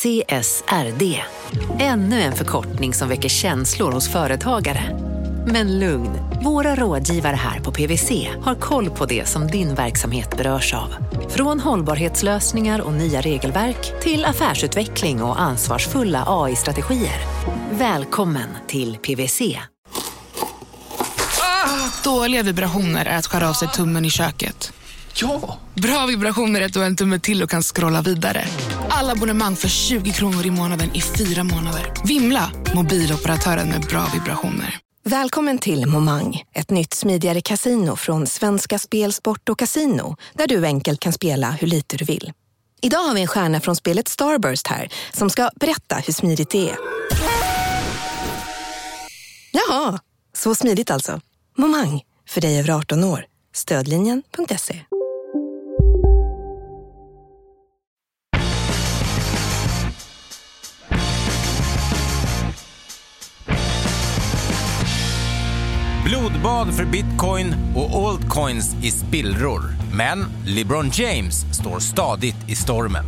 CSRD. Ännu en förkortning som väcker känslor hos företagare. Men lugn, våra rådgivare här på PWC har koll på det som din verksamhet berörs av. Från hållbarhetslösningar och nya regelverk till affärsutveckling och ansvarsfulla AI-strategier. Välkommen till PWC. Ah, dåliga vibrationer är att skära av sig tummen i köket. Ja! Bra vibrationer är att du har en tumme till och kan scrolla vidare. Alla abonnemang för 20 kronor i månaden i fyra månader. Vimla! Mobiloperatören med bra vibrationer. Välkommen till Momang, ett nytt smidigare casino från Svenska Spel, Sport och Casino där du enkelt kan spela hur lite du vill. Idag har vi en stjärna från spelet Starburst här som ska berätta hur smidigt det är. Jaha, så smidigt alltså. Momang, för dig över 18 år. Stödlinjen.se. Blodbad för bitcoin och altcoins i spillror. Men LeBron James står stadigt i stormen.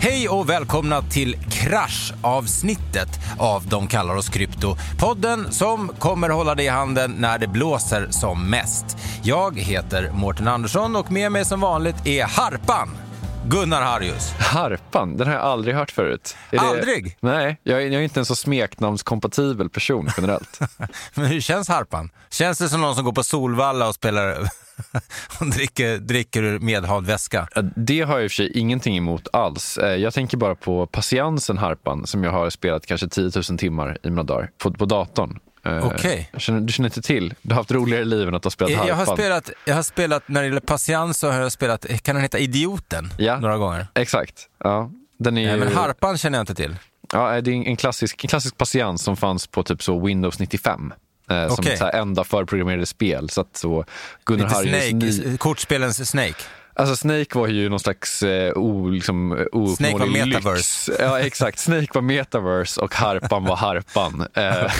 Hej och välkomna till kraschavsnittet av De kallar oss krypto. Podden som kommer hålla dig i handen när det blåser som mest. Jag heter Mårten Andersson och med mig som vanligt är Harpan. Gunnar Harjus. Harpan, den har jag aldrig hört förut. Är det- Aldrig? Nej, jag är, jag är inte en så smeknamnskompatibel person generellt. Men hur känns Harpan? Känns det som någon som går på Solvalla och spelar och dricker, dricker ur medhavd väska? Det har jag i och för sig ingenting emot alls. Eh, Jag tänker bara på patiensen Harpan som jag har spelat kanske 10 000 timmar i mina dagar på, på datorn. Eh, Okej. Känner, du känner inte till? Du har haft roligare liv än att ha spelat Jag Harpan. har, spelat, jag har spelat, när det gäller patiens så har jag spelat, kan den heta Idioten? Ja. Några gånger. Exakt. Ja, den är Nej, ju... men Harpan känner jag inte till. Ja, det är en klassisk, en klassisk patiens som fanns på typ så Windows 95. Eh, som Okej. ett enda förprogrammerade spel. Så att så Gunnar Lite Harrius Snake, ny... kortspelens Snake. Alltså Snake var ju någon slags eh, o, liksom, ouppnåelig Snake var lyx. metaverse. Ja, exakt. Snake var metaverse och Harpan var Harpan. Eh,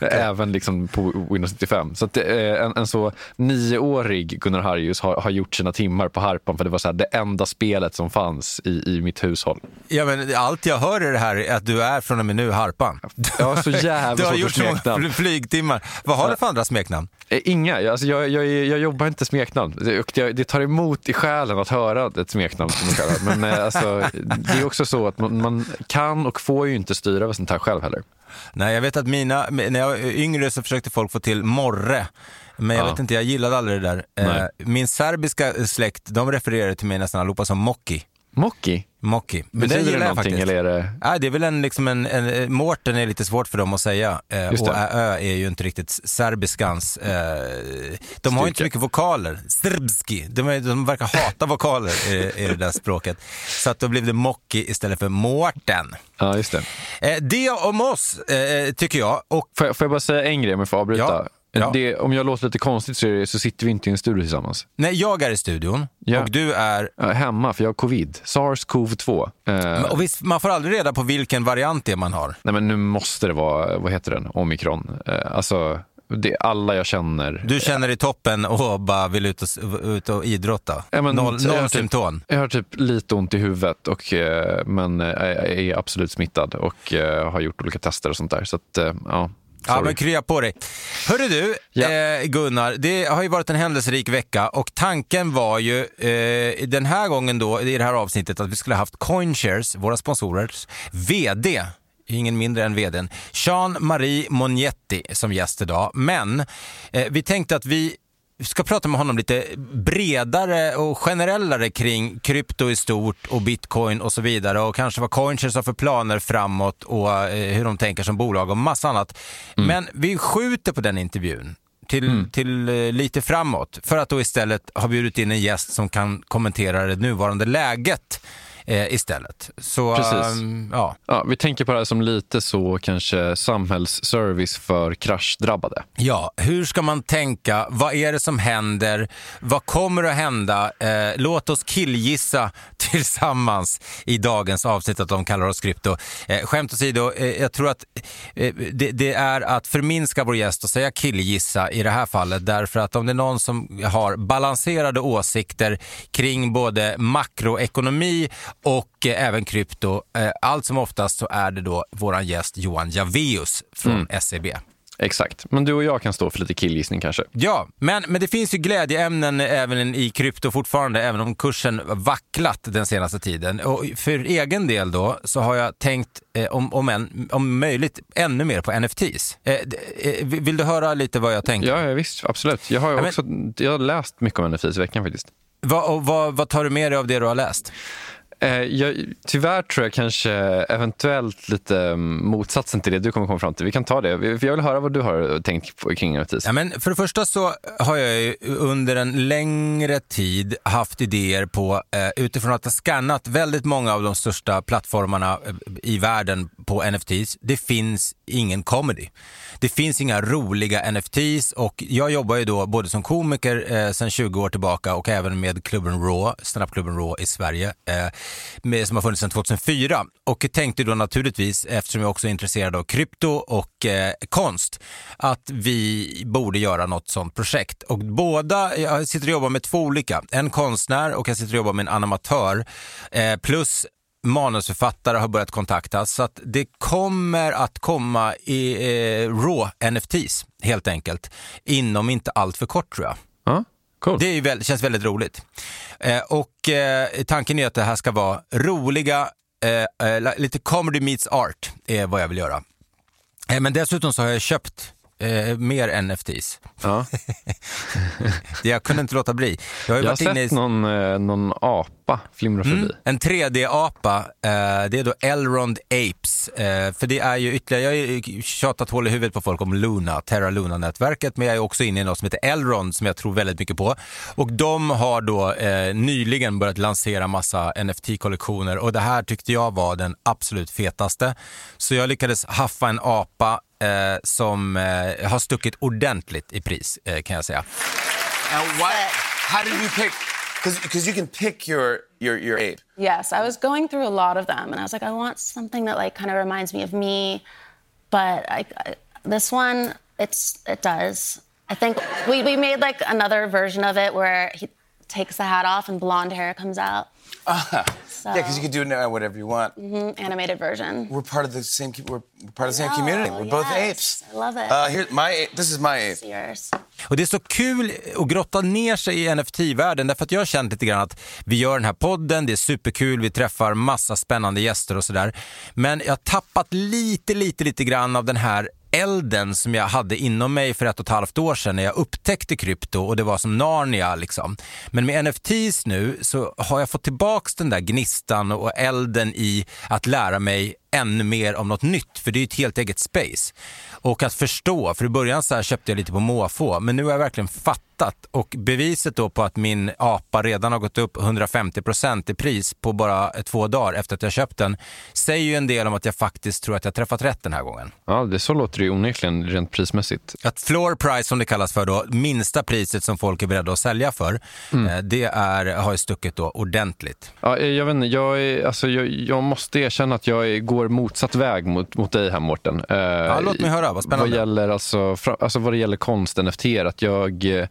Även liksom på Windows 95. Så att, eh, en, en så nioårig Gunnar Harrius har, har gjort sina timmar på Harpan för det var så här, det enda spelet som fanns i, i mitt hushåll. Ja, men allt jag hör i det här är att du är från och med nu Harpan. Ja, så jävla Du har gjort så många flygtimmar. Vad har du för andra smeknamn? Eh, Inga. Alltså, jag, jag, jag jobbar inte smeknamn. Det, det, tar emot i själen att höra ett smeknamn. Som kallar. Men eh, alltså, det är också så att man, man kan och får ju inte styra över sånt här själv heller. Nej, jag vet att mina, när jag var yngre så försökte folk få till Morre. Men jag Ja. vet inte, jag gillade aldrig det där. Nej. Eh, Min serbiska släkt, de refererade till mig nästan allihopa som Mocki. Mocki? Mocki. Men Betyder det gillar jag någonting faktiskt. eller är det... Nej, det är väl en, liksom en, en, en Mårten är lite svårt för dem att säga. Eh, och. Ö är ju inte riktigt serbiskans. Eh, de har ju inte så Styrka. mycket vokaler. Srbski. De, är, de verkar hata vokaler i, i det där språket. Så att då blev det Mocki istället för Mårten. Ja, just det. Eh, det om oss, eh, tycker jag. Och Får jag, får jag bara säga en grej om jag får avbryta? Ja, ja. Det, om jag låter lite konstigt så, det, så sitter vi inte i en studio tillsammans. när jag är i studion Ja. och du är... Ja, hemma, för jag har covid. SARS-CoV-2. Eh, Och visst, man får aldrig reda på vilken variant det är man har. nej, men nu måste det vara, vad heter den, omikron. Eh, alltså, det, alla jag känner. Du känner i toppen och bara vill ut och, ut och idrotta. Ja, men- noll jag typ- symptom. Jag har typ lite ont i huvudet, och, eh, men eh, jag är absolut smittad och eh, har gjort olika tester och sånt där. Så att, eh, ja, Ja, sorry. men krya på dig. Hörru du, Ja. eh, Gunnar, det har ju varit en händelserik vecka och tanken var ju eh, den här gången då i det här avsnittet att vi skulle haft Coinshares, våra sponsorers, VD, ingen mindre än vdn, Jean-Marie Mognetti som gäst idag. Men eh, vi tänkte att vi ska prata med honom lite bredare och generellare kring krypto i stort och bitcoin och så vidare och kanske vad Coinshares har för planer framåt och eh, hur de tänker som bolag och massa annat. Men vi skjuter på den intervjun till, till eh, lite framåt för att då istället ha bjudit in en gäst som kan kommentera det nuvarande läget eh, istället. Så, Precis. ehm, ja. Ja, vi tänker på det här som lite så kanske samhällsservice för kraschdrabbade. Ja, hur ska man tänka? Vad är det som händer? Vad kommer att hända? Eh, låt oss killgissa tillsammans i dagens avsnitt att de kallar oss krypto. Eh, skämt åsido, eh, jag tror att eh, det, det är att förminska vår gäst och säga killgissa i det här fallet därför att om det är någon som har balanserade åsikter kring både makroekonomi och eh, även krypto. Eh, allt som oftast så är det då våran gäst Johan Javeus från Mm. SEB. Exakt. Men du och jag kan stå för lite killgissning kanske. Ja, men, men det finns ju glädjeämnen även i krypto fortfarande, även om kursen vacklat den senaste tiden. Och för egen del då så har jag tänkt, eh, om, om, en, om möjligt, ännu mer på NFTs. Eh, eh, vill du höra lite vad jag tänker? Ja, ja visst. Absolut. Jag har Ja, men- också jag har läst mycket om NFTs i veckan faktiskt. Vad, och vad, vad tar du med dig av det du har läst? Eh, jag, tyvärr tror jag kanske eventuellt lite mm, motsatsen till det du kommer komma fram till. Vi kan ta det. Jag vill höra vad du har tänkt på kring NFTs. Ja, men för det första så har jag ju under en längre tid haft idéer på, eh, utifrån att ha skannat väldigt många av de största plattformarna eh, i världen på NFTs. Det finns ingen comedy. Det finns inga roliga NFTs och jag jobbar ju då både som komiker eh, sedan 20 år tillbaka och även med klubben Raw, standup-klubben Raw i Sverige, eh, med, som har funnits sedan 2004. Och tänkte då naturligtvis, eftersom jag också är intresserad av krypto och eh, konst, att vi borde göra något sånt projekt. Och båda, jag sitter och jobbar med två olika, en konstnär och jag sitter och jobbar med en animatör, eh, plus manusförfattare har börjat kontaktas så att det kommer att komma i eh, raw NFTs helt enkelt inom inte allt för kort tror jag. Ja, cool. Det väl, känns väldigt roligt. Eh, och eh, tanken är att det här ska vara roliga, eh, eh, lite comedy meets art är vad jag vill göra. Eh, men dessutom så har jag köpt eh, mer NFTs. Ja. Jag kunde inte låta bli. Jag har, Jag har inne i... sett någon, eh, någon apa flimra förbi. Mm, en 3D-apa, eh, det är då Elrond Apes. Eh, för det är ju ytterligare, jag har ju tjatat hål i huvudet på folk om Luna, Terra Luna-nätverket, men jag är också inne i något som heter Elrond som jag tror väldigt mycket på. Och de har då eh, nyligen börjat lansera massa NFT-kollektioner och det här tyckte jag var den absolut fetaste. Så jag lyckades haffa en apa eh, som eh, har stuckit ordentligt i pris, eh, kan jag säga. And what? How did you pick? Because you can pick your your your ape. Yes, I was going through a lot of them, and I was like, I want something that like kind of reminds me of me, but I, I, this one, it's it does. I think we we made like another version of it where he takes the hat off and blonde hair comes out. So, Yeah, because you can do it now whatever you want. mhm, animated version. We're part of the same. We're part of the same Oh, community. We're both yes. apes. I love it. Uh, here, my. This is my ape. Yours. Och det är så kul att grotta ner sig i NFT-världen därför att jag har känt lite grann att vi gör den här podden, det är superkul, vi träffar massa spännande gäster och sådär. Men jag har tappat lite, lite, lite grann av den här elden som jag hade inom mig för ett och ett halvt år sedan när jag upptäckte krypto och det var som Narnia liksom. Men med NFTs nu så har jag fått tillbaks den där gnistan och elden i att lära mig ännu mer om något nytt, för det är ju ett helt eget space. Och att förstå, för i början så här köpte jag lite på måfå, men nu har jag verkligen fattat och beviset då på att min apa redan har gått upp 150% i pris på bara två dagar efter att jag köpt den, säger ju en del om att jag faktiskt tror att jag träffat rätt den här gången. Ja, det så låter det ju onekligen rent prismässigt. Att floor price som det kallas för då, minsta priset som folk är beredda att sälja för, eh, det är, har ju stuckit då ordentligt. Ja, jag, vet inte, jag, är, alltså, jag, jag måste erkänna att jag går motsatt väg mot, mot dig här Mårten. Eh, Ja, låt mig höra, vad spännande. Vad gäller, alltså, fra, alltså, vad det gäller konst, NFT, att jag...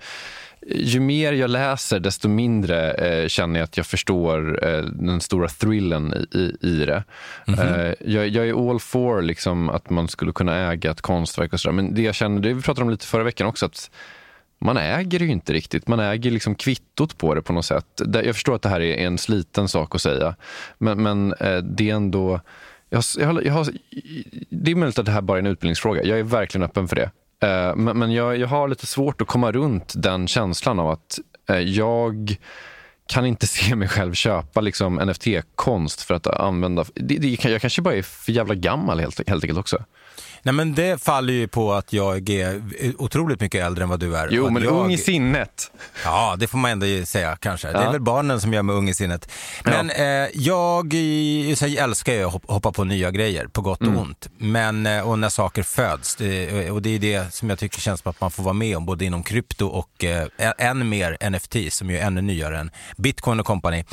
Ju mer jag läser, desto mindre eh, känner jag att jag förstår eh, den stora thrillen i, i, i det. eh, jag, jag är all for liksom, att man skulle kunna äga ett konstverk och sådär. Men det jag känner, det vi pratade om lite förra veckan också, att man äger det ju inte riktigt. Man äger liksom kvittot på det på något sätt. Jag förstår att det här är en sliten sak att säga, men, men eh, det är ändå... Jag, jag, jag det är möjligt att det här bara är en utbildningsfråga. Jag är verkligen öppen för det. Eh, Men, men jag, jag har lite svårt att komma runt den känslan av att eh, jag kan inte se mig själv köpa liksom NFT-konst för att använda... Det, det, jag kanske bara är för jävla gammal helt, helt enkelt också. Nej men det faller ju på att jag är otroligt mycket äldre än vad du är. Jo, men jag... ung i sinnet. Ja, det får man ändå säga kanske. Det är Ja. väl barnen som gör mig ung i sinnet. Men eh, jag, jag älskar ju att hop- hoppa på nya grejer, på gott Mm. och ont. Men, eh, och när saker föds. Det, och det är det som jag tycker känns som att man får vara med om, både inom krypto och eh, än mer NFT, som ju är ännu nyare än bitcoin och company.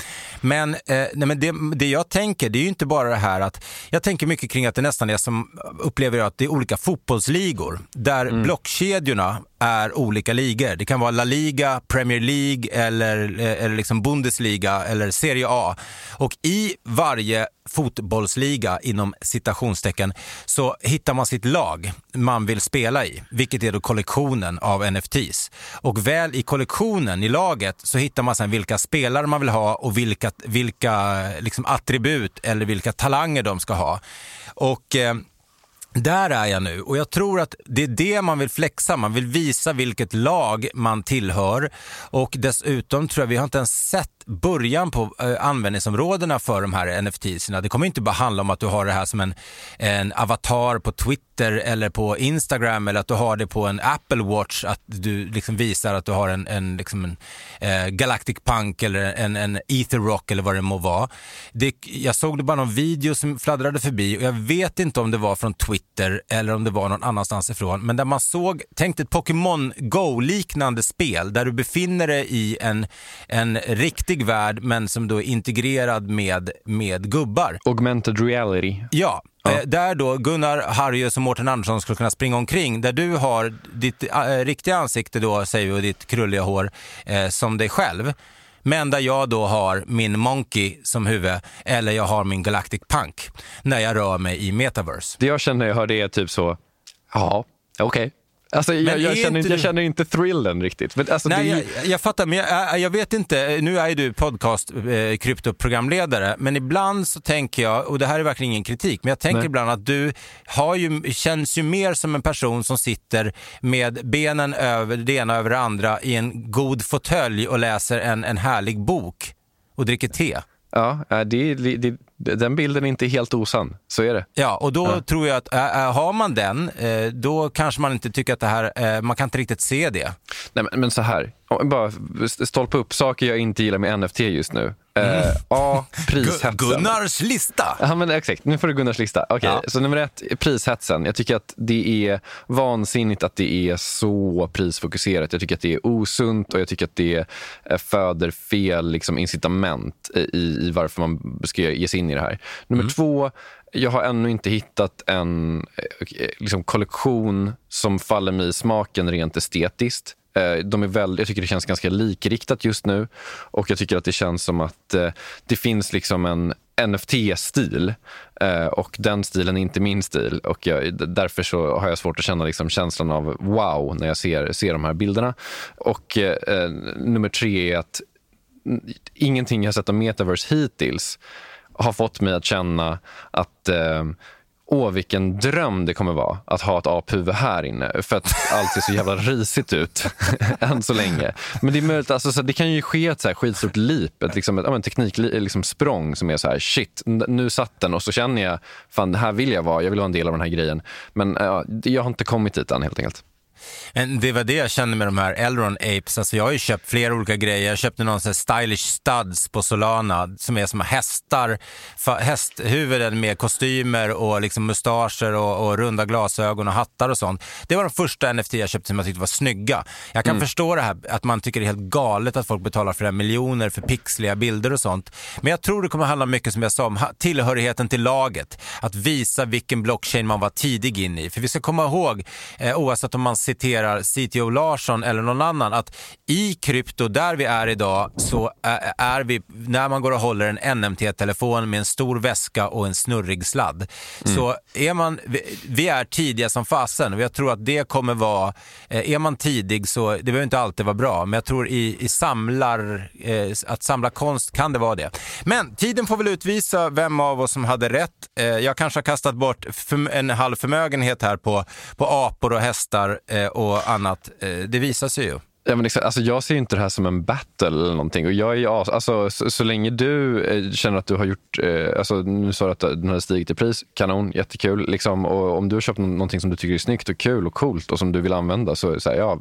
Men, eh, nej, men det, det jag tänker, det är ju inte bara det här att, jag tänker mycket kring att det nästan är som, upplever jag att det är olika fotbollsligor, där blockkedjorna är olika ligor. Det kan vara La Liga, Premier League eller, eh, eller liksom Bundesliga eller Serie A. Och i varje fotbollsliga inom citationstecken så hittar man sitt lag man vill spela i, vilket är då kollektionen av NFTs. Och väl i kollektionen, i laget, så hittar man sen vilka spelare man vill ha och vilka, vilka liksom attribut eller vilka talanger de ska ha. Och eh, där är jag nu och jag tror att det är det man vill flexa. Man vill visa vilket lag man tillhör och dessutom tror jag vi har inte ens sett början på eh, användningsområdena för de här NFT-serna. Det kommer inte bara handla om att du har det här som en, en avatar på Twitter eller på Instagram eller att du har det på en Apple Watch, att du liksom visar att du har en, en, liksom en eh, Galactic Punk eller en, en Ether Rock eller vad det må vara. Det, jag såg det bara någon video som fladdrade förbi och jag vet inte om det var från Twitter eller om det var någon annanstans ifrån, men där man såg, tänk ett Pokémon Go-liknande spel där du befinner dig i en, en riktig värld men som då är integrerad med, med gubbar. Augmented reality. Ja, Ja. Eh, där då Gunnar Harrius och Mårten Andersson skulle kunna springa omkring, där du har ditt äh, riktiga ansikte då, säger vi, och ditt krulliga hår äh, som dig själv. Men där jag då har min Monkey som huvud, eller jag har min Galactic Punk, när jag rör mig i metaverse. Det jag känner när jag hör det är typ så, ja, okej. Okay. Alltså, jag, jag, känner, inte, jag känner inte thrillen riktigt. Men alltså, Nej, ju... jag, jag, fattar, men jag, jag, vet inte. Nu är ju du podcast eh, kryptoprogramledare, men ibland så tänker jag, och det här är verkligen ingen kritik, men jag tänker Nej. ibland att du har ju, känns ju mer som en person som sitter med benen över det ena över det andra i en god fåtölj och läser en, en härlig bok och dricker te. Ja, det, det, den bilden är inte helt osann. Så är det. Ja, och då ja. tror jag att äh, har man den, äh, då kanske man inte tycker att det här, äh, man kan inte riktigt se det. Nej, men, men så här, bara stolpa upp saker jag inte gillar med NFT just nu. Mm. Uh, A. Prishetsen. Gunnars lista. Ja, men exakt. Nu får du Gunnars lista. Okay. Ja. Så nummer ett, prishetsen. Jag tycker att det är vansinnigt att det är så prisfokuserat. Jag tycker att det är osunt och jag tycker att det föder fel liksom, incitament i, i varför man ska ge sig in i det här. Nummer mm. två, jag har ännu inte hittat en eh, liksom, kollektion som faller mig i smaken rent estetiskt. Eh, de är väl, jag tycker det känns ganska likriktat just nu och jag tycker att det känns som att eh, det finns liksom en NFT-stil och den stilen är inte min stil. Och jag, därför så har jag svårt att känna liksom känslan av wow när jag ser, ser de här bilderna. Och eh, nummer tre är att ingenting jag sett av metaverse hittills har fått mig att känna att eh, åh, vilken dröm det kommer vara att ha ett aphuvud här inne. För att allt ser så jävla risigt ut än så länge. Men det är möjligt, alltså, så det kan ju ske ett så här skitstort leap, ett, liksom, ett, ett tekniksprång liksom, språng som är så här, shit, nu satt den och så känner jag, fan, här vill jag vara, jag vill vara en del av den här grejen. Men uh, jag har inte kommit dit än helt enkelt. Men det var det jag kände med de här Elron Apes. Alltså jag har ju köpt flera olika grejer. Jag köpte någon sån stylish studs på Solana som är som hästar, hästhuvuden med kostymer och liksom mustascher och, och, runda glasögon och hattar och sånt. Det var de första NFT jag köpte som jag tyckte var snygga. Jag kan mm. förstå det här att man tycker det är helt galet att folk betalar flera miljoner för pixliga bilder och sånt. Men jag tror det kommer handla mycket som jag sa om tillhörigheten till laget. Att visa vilken blockchain man var tidig in i. För vi ska komma ihåg, eh, oavsett om man citerar CTO Larsson eller någon annan, att i krypto, där vi är idag, så är vi, när man går och håller en NMT-telefon med en stor väska och en snurrig sladd, mm. så är man, vi är tidiga som fasen och jag tror att det kommer vara, eh, är man tidig så, det behöver inte alltid vara bra, men jag tror i, i samlar, eh, att samla konst kan det vara det. Men tiden får väl utvisa vem av oss som hade rätt. Eh, jag kanske har kastat bort en halv förmögenhet här på, på apor och hästar Eh, Eh, och annat. Eh, det visar sig ju. Ja, men exakt. Alltså, jag ser inte det här som en battle eller någonting. Och jag är, alltså, så, så länge du eh, känner att du har gjort, eh, alltså, nu sa du att den har stigit i pris, kanon, jättekul. Liksom. Och om du har köpt någonting som du tycker är snyggt och kul och coolt och som du vill använda så, så här, ja,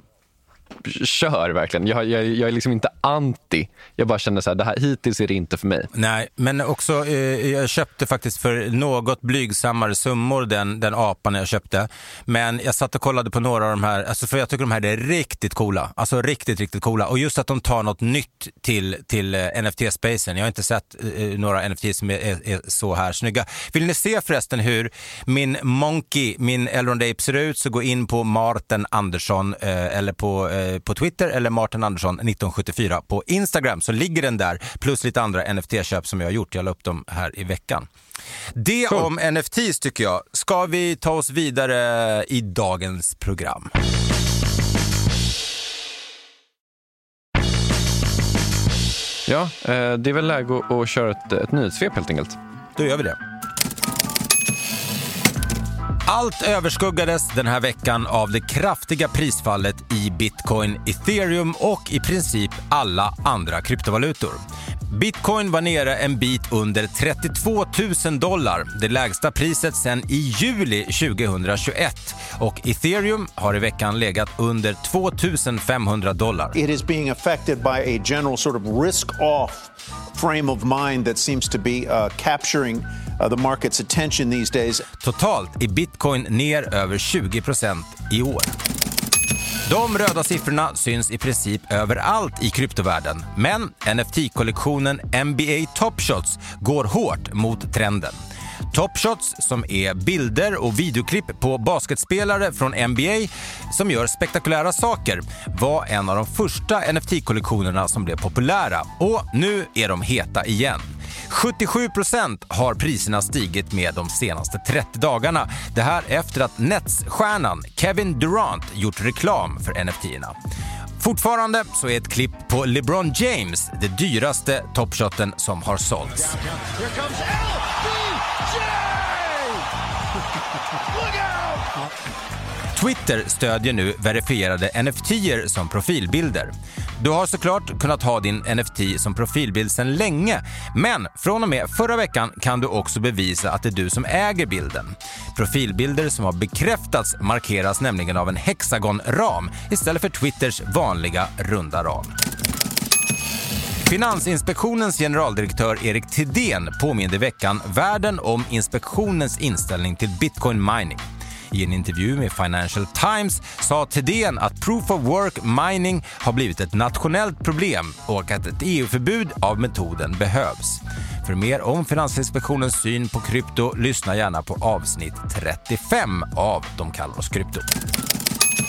kör verkligen. Jag, jag, jag är liksom inte anti. Jag bara känner så här, det här, hittills är det inte för mig. Nej, men också eh, jag köpte faktiskt för något blygsammare summor den, den apan jag köpte. Men jag satt och kollade på några av de här, alltså för jag tycker de här är riktigt coola. Alltså riktigt, riktigt coola. Och just att de tar något nytt till, till eh, NFT-spacen. Jag har inte sett eh, några NFT som är, är, är, så här snygga. Vill ni se förresten hur min Monkey, min Elrond Ape ser ut så gå in på Martin Andersson eh, eller på Eh, på Twitter eller Martin Andersson 1974 på Instagram så ligger den där plus lite andra NFT-köp som jag har gjort. Jag la upp dem här i veckan. Det cool. om NFTs tycker jag. Ska vi ta oss vidare i dagens program? Ja, eh, det är väl läge att köra ett, ett nyhetssvep helt enkelt. Då gör vi det. Allt överskuggades den här veckan av det kraftiga prisfallet i bitcoin, ethereum och i princip alla andra kryptovalutor. Bitcoin var nere en bit under 32 000 dollar, det lägsta priset sedan i juli 2021. Och ethereum har i veckan legat under 2 500 dollar. It is being affected by a general sort of risk-off frame of mind that seems to be uh, capturing Uh, the market's attention these days. Totalt är bitcoin ner över 20% i år. De röda siffrorna syns i princip överallt i kryptovärlden. Men NFT-kollektionen NBA Top Shots går hårt mot trenden. Top Shots, som är bilder och videoklipp på basketspelare från NBA som gör spektakulära saker, var en av de första NFT-kollektionerna som blev populära och nu är de heta igen. 77% har priserna stigit med de senaste 30 dagarna. Det här efter att Nets-stjärnan Kevin Durant gjort reklam för NFT-erna. Fortfarande så är ett klipp på LeBron James det dyraste topshoten som har sålts. Twitter stödjer nu verifierade NFT-er som profilbilder. Du har såklart kunnat ha din NFT som profilbild sedan länge, men från och med förra veckan kan du också bevisa att det är du som äger bilden. Profilbilder som har bekräftats markeras nämligen av en hexagonram istället för Twitters vanliga runda ram. Finansinspektionens generaldirektör Erik Thedéen påminde i veckan världen om inspektionens inställning till bitcoin mining. I en intervju med Financial Times sa Thedéen att proof of work mining har blivit ett nationellt problem och att ett EU-förbud av metoden behövs. För mer om Finansinspektionens syn på krypto, lyssna gärna på avsnitt 35 av De kallar oss krypto.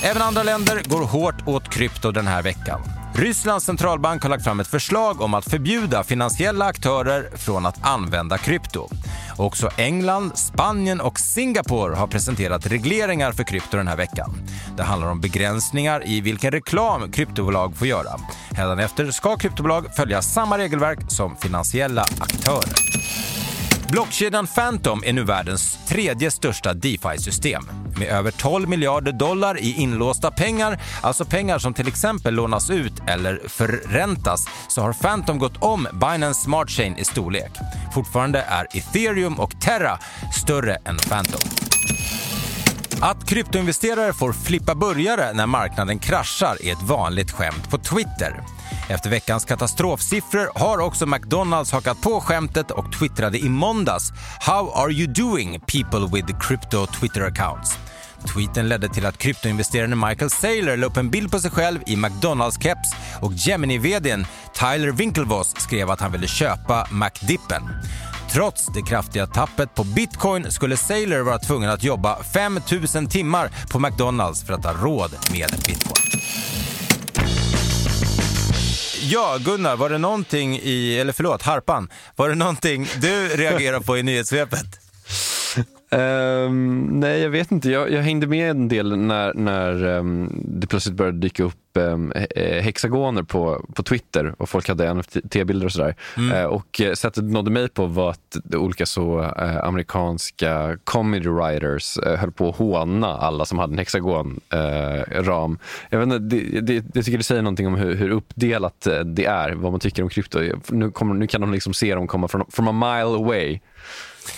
Även andra länder går hårt åt krypto den här veckan. Rysslands centralbank har lagt fram ett förslag om att förbjuda finansiella aktörer från att använda krypto. Också England, Spanien och Singapore har presenterat regleringar för krypto den här veckan. Det handlar om begränsningar i vilken reklam kryptobolag får göra. Hädanefter ska kryptobolag följa samma regelverk som finansiella aktörer. Blockkedjan Phantom är nu världens tredje största DeFi-system. Med över 12 miljarder dollar i inlåsta pengar, alltså pengar som till exempel lånas ut eller förräntas, så har Phantom gått om Binance Smart Chain i storlek. Fortfarande är ethereum och Terra större än Phantom. Att kryptoinvesterare får flippa burgare när marknaden kraschar är ett vanligt skämt på Twitter. Efter veckans katastrofsiffror har också McDonalds hakat på skämtet och twittrade i måndags “How are you doing people with crypto Twitter accounts?” Tweeten ledde till att kryptoinvesteraren Michael Saylor la upp en bild på sig själv i McDonalds-keps och Gemini-vdn Tyler Winklevoss skrev att han ville köpa McDippen. Trots det kraftiga tappet på bitcoin skulle Sailor vara tvungen att jobba 5000 timmar på McDonalds för att ha råd med bitcoin. Ja, Gunnar, var det någonting i, eller förlåt, Harpan, var det någonting du reagerade på i nyhetssvepet? Um, nej, jag vet inte. Jag, jag, hängde med en del när, när um, det plötsligt började dyka upp um, hexagoner på, på Twitter och folk hade NFT-bilder och sådär. Mm. Uh, och uh, sättet det nådde mig på var att olika så uh, amerikanska comedy writers höll på att håna alla som hade en hexagonram. jag vet inte, det, det, det tycker det säger någonting om hur, hur, uppdelat det är, vad man tycker om krypto. Nu, kommer, nu kan de liksom se dem komma från from a mile away.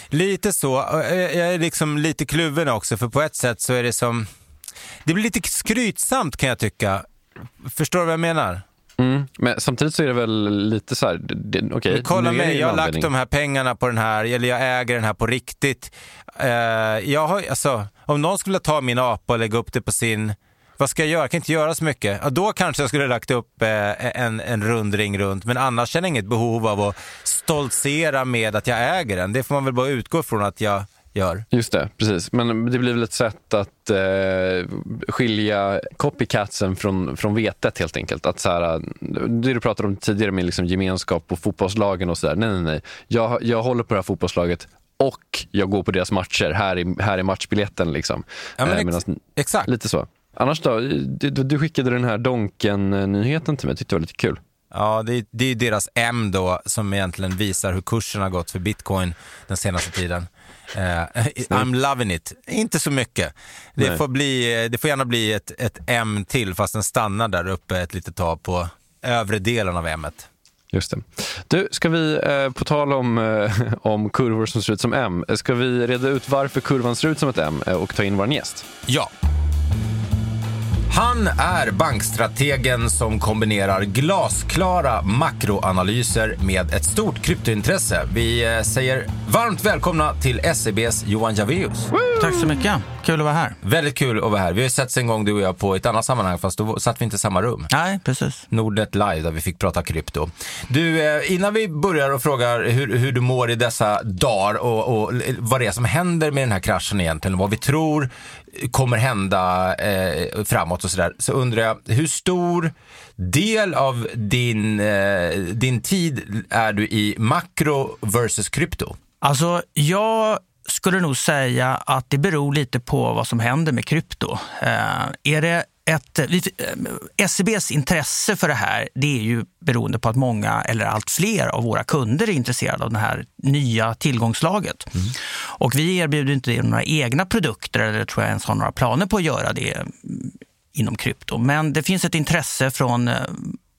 Lite så. Jag är liksom lite kluven också, för på ett sätt så är det som... Det blir lite skrytsamt kan jag tycka. Förstår du vad jag menar? Mm. Men samtidigt så är det väl lite så här, det, okay, kolla mig, jag har lagt de här pengarna på den här, eller jag äger den här på riktigt. Eh, jag har, alltså, om någon skulle ta min apa och lägga upp det på sin, vad ska jag göra? Jag kan inte göra så mycket. Ja, då kanske jag skulle lagt upp eh, en, en rundring runt, men annars känner jag inget behov av att stoltsera med att jag äger den. Det får man väl bara utgå från att jag gör. Just det, precis. Men det blir väl ett sätt att eh, skilja copycatsen från, från vetet helt enkelt. Att så här, det du pratade om tidigare med liksom gemenskap och fotbollslagen och sådär. Nej, nej, nej. Jag, jag håller på det här fotbollslaget och jag går på deras matcher. Här är, här är matchbiljetten liksom. Ja, Eh, ex- medans- exakt. Lite så. Annars då? Du, du skickade den här Donken-nyheten till mig. Jag tyckte det var lite kul. Ja, det är, det är deras M då som egentligen visar hur kursen har gått för bitcoin den senaste tiden. Eh, I'm loving it. Inte så mycket. Det Nej. får, bli, det får gärna bli ett, ett M till fast den stannar där uppe ett litet tag på övre delen av M. -et. Just det. Du, ska vi, eh, på tal om, eh, om kurvor som ser ut som M, ska vi reda ut varför kurvan ser ut som ett M och ta in vår gäst? Ja. Han är bankstrategen som kombinerar glasklara makroanalyser med ett stort kryptointresse. Vi eh, säger varmt välkomna till SEBs Johan Javeus. Tack så mycket. Kul att vara här. Väldigt kul att vara här. Vi har ju setts en gång du och jag på ett annat sammanhang fast då satt vi inte i samma rum. Nej, precis. Nordnet Live där vi fick prata krypto. Du, eh, innan vi börjar och frågar hur, hur du mår i dessa dagar och, och vad det är som händer med den här kraschen egentligen vad vi tror kommer hända eh, framåt och sådär, så undrar jag hur stor del av din, eh, din tid är du i makro versus krypto? Alltså, jag skulle nog säga att det beror lite på vad som händer med krypto. Eh, är det ett, vi, eh, SEBs intresse för det här det är ju beroende på att många eller allt fler av våra kunder är intresserade av det här nya tillgångslaget. Och vi erbjuder inte några egna produkter eller tror jag ens har några planer på att göra det mm, inom krypto. Men det finns ett intresse från eh,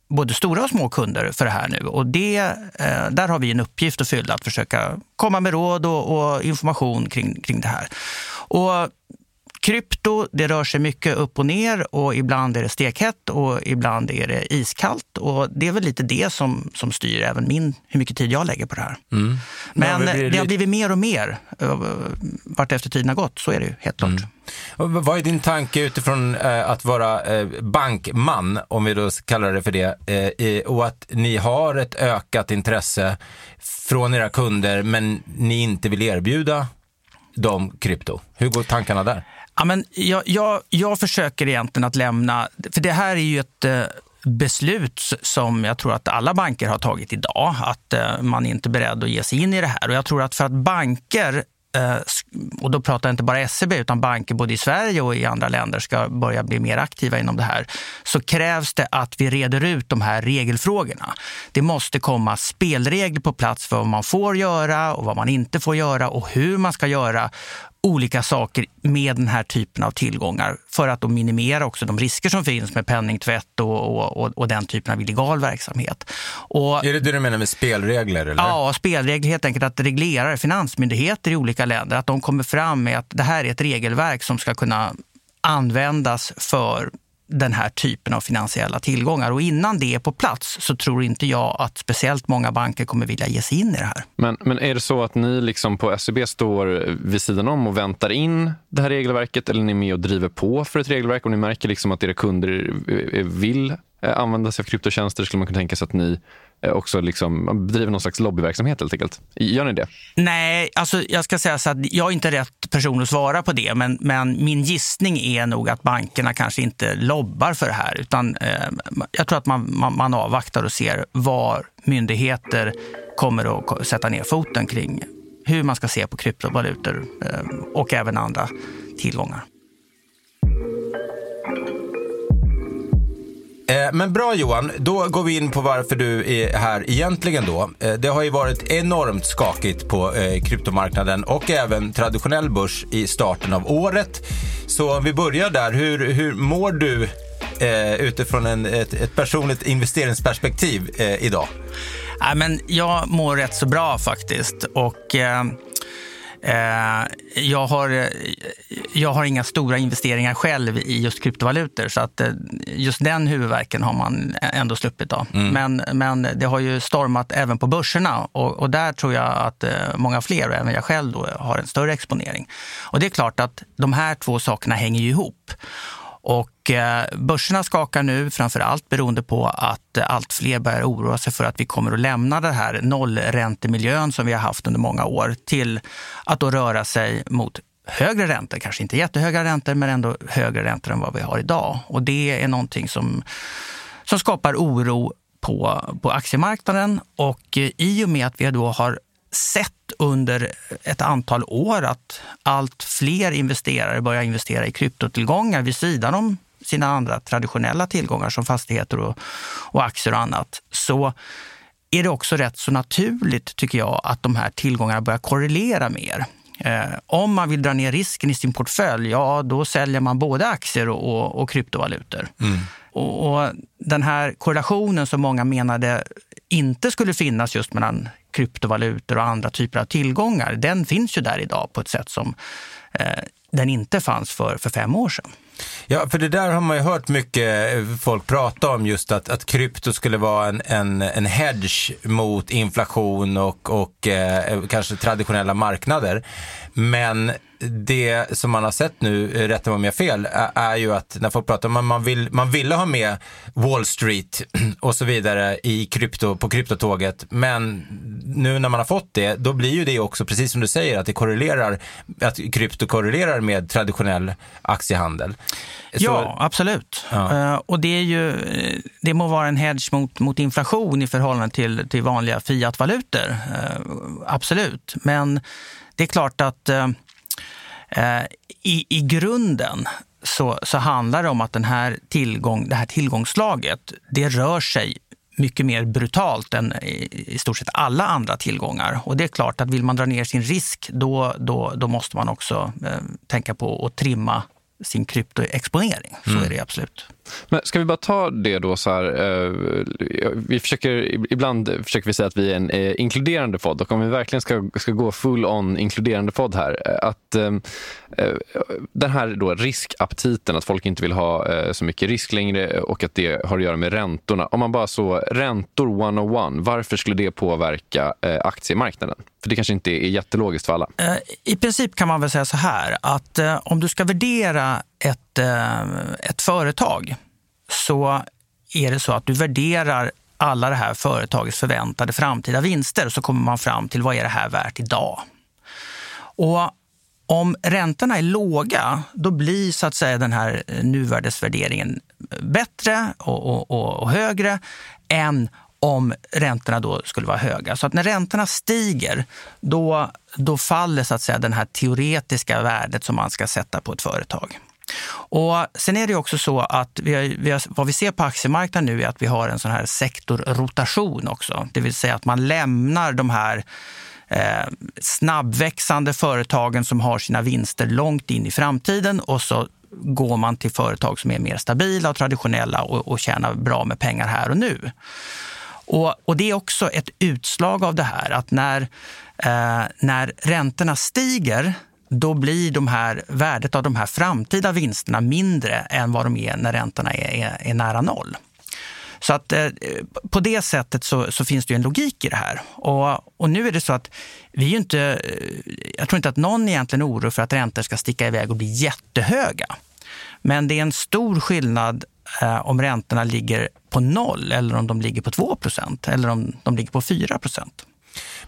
både stora och små kunder för det här nu. Och det, eh, där har vi en uppgift att fylla, att försöka komma med råd och, och information kring, kring det här. Och krypto, det rör sig mycket upp och ner och ibland är det stekhett och ibland är det iskallt. Och det är väl lite det som, som styr även min, hur mycket tid jag lägger på det här. Ja, Men men det det har blivit mer och mer eh, vart efter tiden har gått. Så är det ju helt klart. Och Vad är din tanke utifrån eh, att vara eh, bankman, om vi då kallar det för det, och att ni har ett ökat intresse från era kunder, men ni inte vill erbjuda dem krypto? Hur går tankarna där? Ja, men jag, jag, jag försöker egentligen att lämna, för det här är ju ett eh, beslut som jag tror att alla banker har tagit idag, att eh, man är inte beredd att ge sig in i det här. Och jag tror att för att banker eh, och då pratar jag inte bara SEB, utan banker både i Sverige och i andra länder ska börja bli mer aktiva inom det här, så krävs det att vi reder ut de här regelfrågorna. Det måste komma spelregler på plats för vad man får göra och vad man inte får göra och hur man ska göra olika saker med den här typen av tillgångar för att minimera också de risker som finns med penningtvätt och, och, och, den typen av illegal verksamhet. Och, Är det det du menar med spelregler? Eller? Ja, spelregler helt enkelt att reglera finansmyndigheter i olika länder, att de kommer fram med att det här är ett regelverk som ska kunna användas för den här typen av finansiella tillgångar. Och innan det är på plats så tror inte jag att speciellt många banker kommer vilja ge sig in i det här. Men, men är det så att ni liksom på SEB står vid sidan om och väntar in det här regelverket eller är ni med och driver på för ett regelverk? Om ni märker liksom att era kunder vill eh, använda sig av kryptotjänster skulle man kunna tänka sig att ni Eh, också liksom bedriver någon slags lobbyverksamhet helt enkelt. Gör ni det? Nej, alltså jag ska säga så att jag är inte rätt person att svara på det, men, men min gissning är nog att bankerna kanske inte lobbar för det här, utan eh, jag tror att man, man, man avvaktar och ser var myndigheter kommer att sätta ner foten kring hur man ska se på kryptovalutor eh, och även andra tillgångar. Eh, men bra Johan, då går vi in på varför du är här egentligen då. Eh, det har ju varit enormt skakigt på eh, kryptomarknaden och även traditionell börs i starten av året. Så om vi börjar där, hur, hur mår du utifrån en, ett, ett personligt investeringsperspektiv idag? Men jag mår rätt så bra faktiskt. Och, Eh, jag, har, jag har inga stora investeringar själv i just kryptovalutor så att eh, just den huvudverken har man ändå sluppit av. Mm. Men, men det har ju stormat även på börserna och, och där tror jag att eh, många fler, och även jag själv, då, har en större exponering. Och det är klart att de här två sakerna hänger ju ihop. Och eh, börserna skakar nu framför allt beroende på att eh, allt fler börjar oroa sig för att vi kommer att lämna den här nollräntemiljön som vi har haft under många år till att då röra sig mot högre räntor, kanske inte jättehöga räntor, men ändå högre räntor än vad vi har idag. Och det är någonting som, som skapar oro på, på aktiemarknaden och eh, i och med att vi då har sett under ett antal år att allt fler investerare börjar investera i kryptotillgångar vid sidan om sina andra traditionella tillgångar som fastigheter och, och aktier och annat, så är det också rätt så naturligt, tycker jag, att de här tillgångarna börjar korrelera mer. Eh, om man vill dra ner risken i sin portfölj, ja då säljer man både aktier och, och, och kryptovalutor. Mm. Och, och, den här korrelationen som många menade inte skulle finnas just mellan kryptovalutor och andra typer av tillgångar, den finns ju där idag på ett sätt som eh, den inte fanns för, för fem år sedan. Ja, för det där har man ju hört mycket eh, folk prata om, just att, att krypto skulle vara en, en, en hedge mot inflation och, och eh, kanske traditionella marknader. Men det som man har sett nu, eh, rätta mig om jag har fel, är ju att när folk pratar om att man, vill, man ville ha med Wall Street och så vidare i krypto, på kryptotåget. Men nu när man har fått det, då blir ju det också, precis som du säger, att det korrelerar, att krypto korrelerar med traditionell aktiehandel. Ja, absolut. Ja. Uh, och det, är ju, det må vara en hedge mot, mot inflation i förhållande till, till vanliga fiatvalutor. Absolut. Men det är klart att uh, i, i grunden så, så handlar det om att den här tillgång, det här tillgångslaget det rör sig mycket mer brutalt än i, i stort sett alla andra tillgångar. Och det är klart att vill man dra ner sin risk då, då, då måste man också eh, tänka på att trimma sin kryptoexponering. Så mm. är det absolut. Men ska vi bara ta det då så här. Eh, vi försöker, ibland försöker vi säga att vi är en eh, inkluderande podd och om vi verkligen ska, ska gå full on inkluderande podd här. Eh, att eh, eh, den här då riskaptiten, att folk inte vill ha eh, så mycket risk längre och att det har att göra med räntorna. Om man bara så räntor 101, varför skulle det påverka eh, aktiemarknaden? För det kanske inte är jättelogiskt för alla. I princip kan man väl säga så här att om du ska värdera ett, eh, ett företag så är det så att du värderar alla det här företagets förväntade framtida vinster och så kommer man fram till vad är det här värt idag. Och om räntorna är låga, då blir så att säga den här eh, nuvärdesvärderingen bättre och, och, och, och högre än om räntorna då skulle vara höga. Så att när räntorna stiger, då, då faller så att säga den här teoretiska värdet som man ska sätta på ett företag. Och sen är det också så att vi har, vi har, vad vi ser på aktiemarknaden nu är att vi har en sån här sektorrotation också. Det vill säga att man lämnar de här eh, snabbväxande företagen som har sina vinster långt in i framtiden och så går man till företag som är mer stabila och traditionella och, och tjänar bra med pengar här och nu. Och, och det är också ett utslag av det här att när, eh, när räntorna stiger då blir de här, värdet av de här framtida vinsterna mindre än vad de är när räntorna är, är, är nära noll. Så att eh, på det sättet så, så, finns det en logik i det här. Och, och, nu är det så att vi är inte, eh, jag tror inte att någon egentligen är orolig för att räntor ska sticka iväg och bli jättehöga. Men det är en stor skillnad eh, om räntorna ligger på noll eller om de ligger på 2% eller om de ligger på 4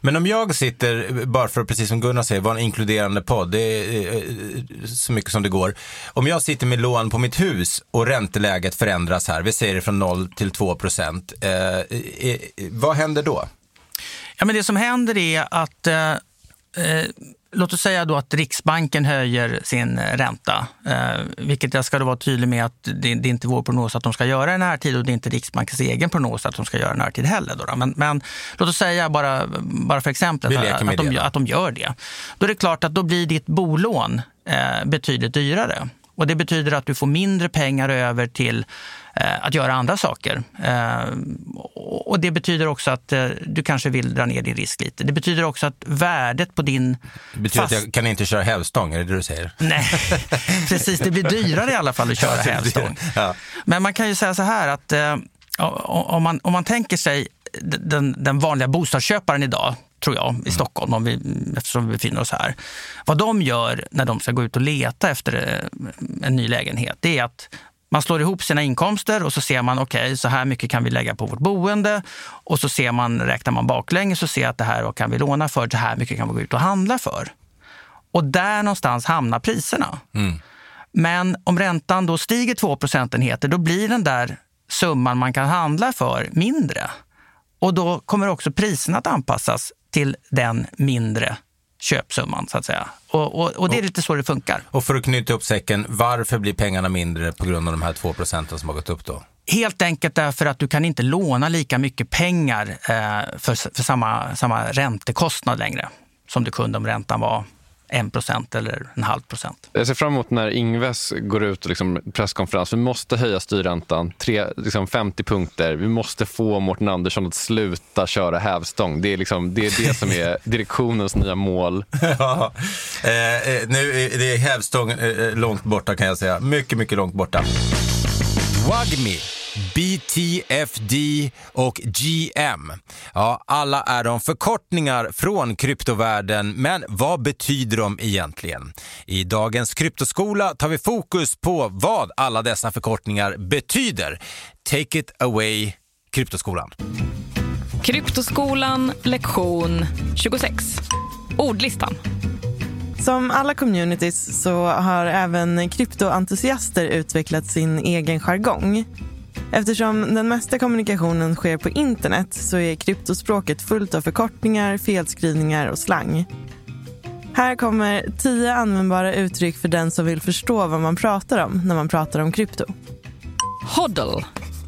men om jag sitter, bara för att precis som Gunnar säger, vara en inkluderande podd, det är eh, eh, så mycket som det går. Om jag sitter med lån på mitt hus och ränteläget förändras här, vi säger det från 0 till 2 procent, eh, eh, eh, vad händer då? Ja, men det som händer är att eh, eh Låt oss säga då att Riksbanken höjer sin ränta, eh, vilket jag ska då vara tydlig med att det, är inte vår prognos att de ska göra i närtid och det är inte Riksbankens egen prognos att de ska göra i närtid heller. Då, då. Men, men, låt oss säga, bara, bara för exemplet, att, att, de, att de gör det. Då är det klart att då blir ditt bolån eh, betydligt dyrare. Och det betyder att du får mindre pengar över till eh, att göra andra saker. Eh, och det betyder också att eh, du kanske vill dra ner din risk lite. Det betyder också att värdet på din... Det betyder fast... att jag kan inte köra hävstång, är det det du säger? Nej, precis. Det blir dyrare i alla fall att köra hävstång. Ja. Men man kan ju säga så här att eh, om, man, om man tänker sig den, den vanliga bostadsköparen idag, tror jag, i Stockholm, om vi, eftersom vi befinner oss här. Vad de gör när de ska gå ut och leta efter eh, en ny lägenhet, det är att man slår ihop sina inkomster och så ser man okej, okay, så här mycket kan vi lägga på vårt boende. Och så ser man, räknar man baklänges och ser att det här kan vi låna för, så här mycket kan vi gå ut och handla för. Och där någonstans hamnar priserna. Mm. Men om räntan då stiger två procentenheter, då blir den där summan man kan handla för mindre. Och då kommer också priserna att anpassas till den mindre köpsumman så att säga. Och, och, och det är lite så det funkar. Och för att knyta upp säcken, varför blir pengarna mindre på grund av de här två procenten som har gått upp då? Helt enkelt därför att du kan inte låna lika mycket pengar eh, för, för samma, samma räntekostnad längre som du kunde om räntan var 1 procent eller en halv procent. Jag ser fram emot när Ingves går ut och liksom presskonferens. Vi måste höja styrräntan, tre, liksom 50 punkter. Vi måste få Mårten Andersson att sluta köra hävstång. Det är, liksom, det, är det som är direktionens nya mål. ja, eh, nu är det hävstång eh, långt borta kan jag säga. Mycket, mycket långt borta. Wagmi BTFD och GM. Ja, alla är de förkortningar från kryptovärlden, men vad betyder de egentligen? I dagens kryptoskola tar vi fokus på vad alla dessa förkortningar betyder. Take it away, Kryptoskolan. Kryptoskolan, lektion 26. Ordlistan. Som alla communities så har även kryptoentusiaster utvecklat sin egen jargong. Eftersom den mesta kommunikationen sker på internet så är kryptospråket fullt av förkortningar, felskrivningar och slang. Här kommer tio användbara uttryck för den som vill förstå vad man pratar om när man pratar om krypto. Hodl.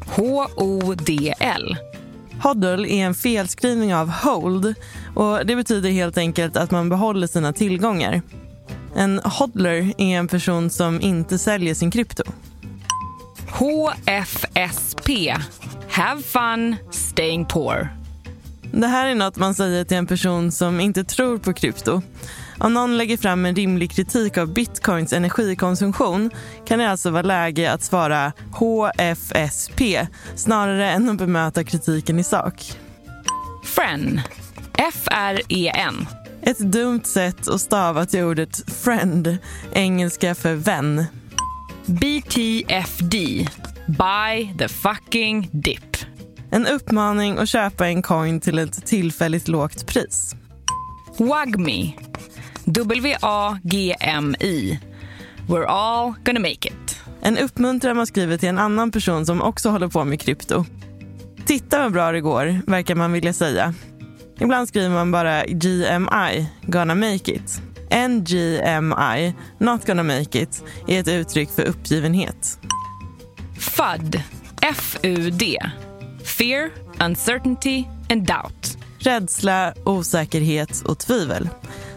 H-O-D-L. Hodl är en felskrivning av hold och det betyder helt enkelt att man behåller sina tillgångar. En hodler är en person som inte säljer sin krypto. HFSP. Have fun, staying poor. Det här är något man säger till en person som inte tror på krypto. Om någon lägger fram en rimlig kritik av bitcoins energikonsumtion kan det alltså vara läge att svara HFSP snarare än att bemöta kritiken i sak. Fren. F-R-E-N. Ett dumt sätt att stava till ordet friend, engelska för vän. BTFD. Buy the fucking dip. En uppmaning att köpa en coin till ett tillfälligt lågt pris. WAGMI. W-A-G-M-I. We're all gonna make it. En uppmuntran man skriver till en annan person som också håller på med krypto. Titta vad bra det går, verkar man vilja säga. Ibland skriver man bara GMI, gonna make it. NGMI, not gonna make it, är ett uttryck för uppgivenhet. FUD, F-U-D. Fear, uncertainty and doubt. Rädsla, osäkerhet och tvivel.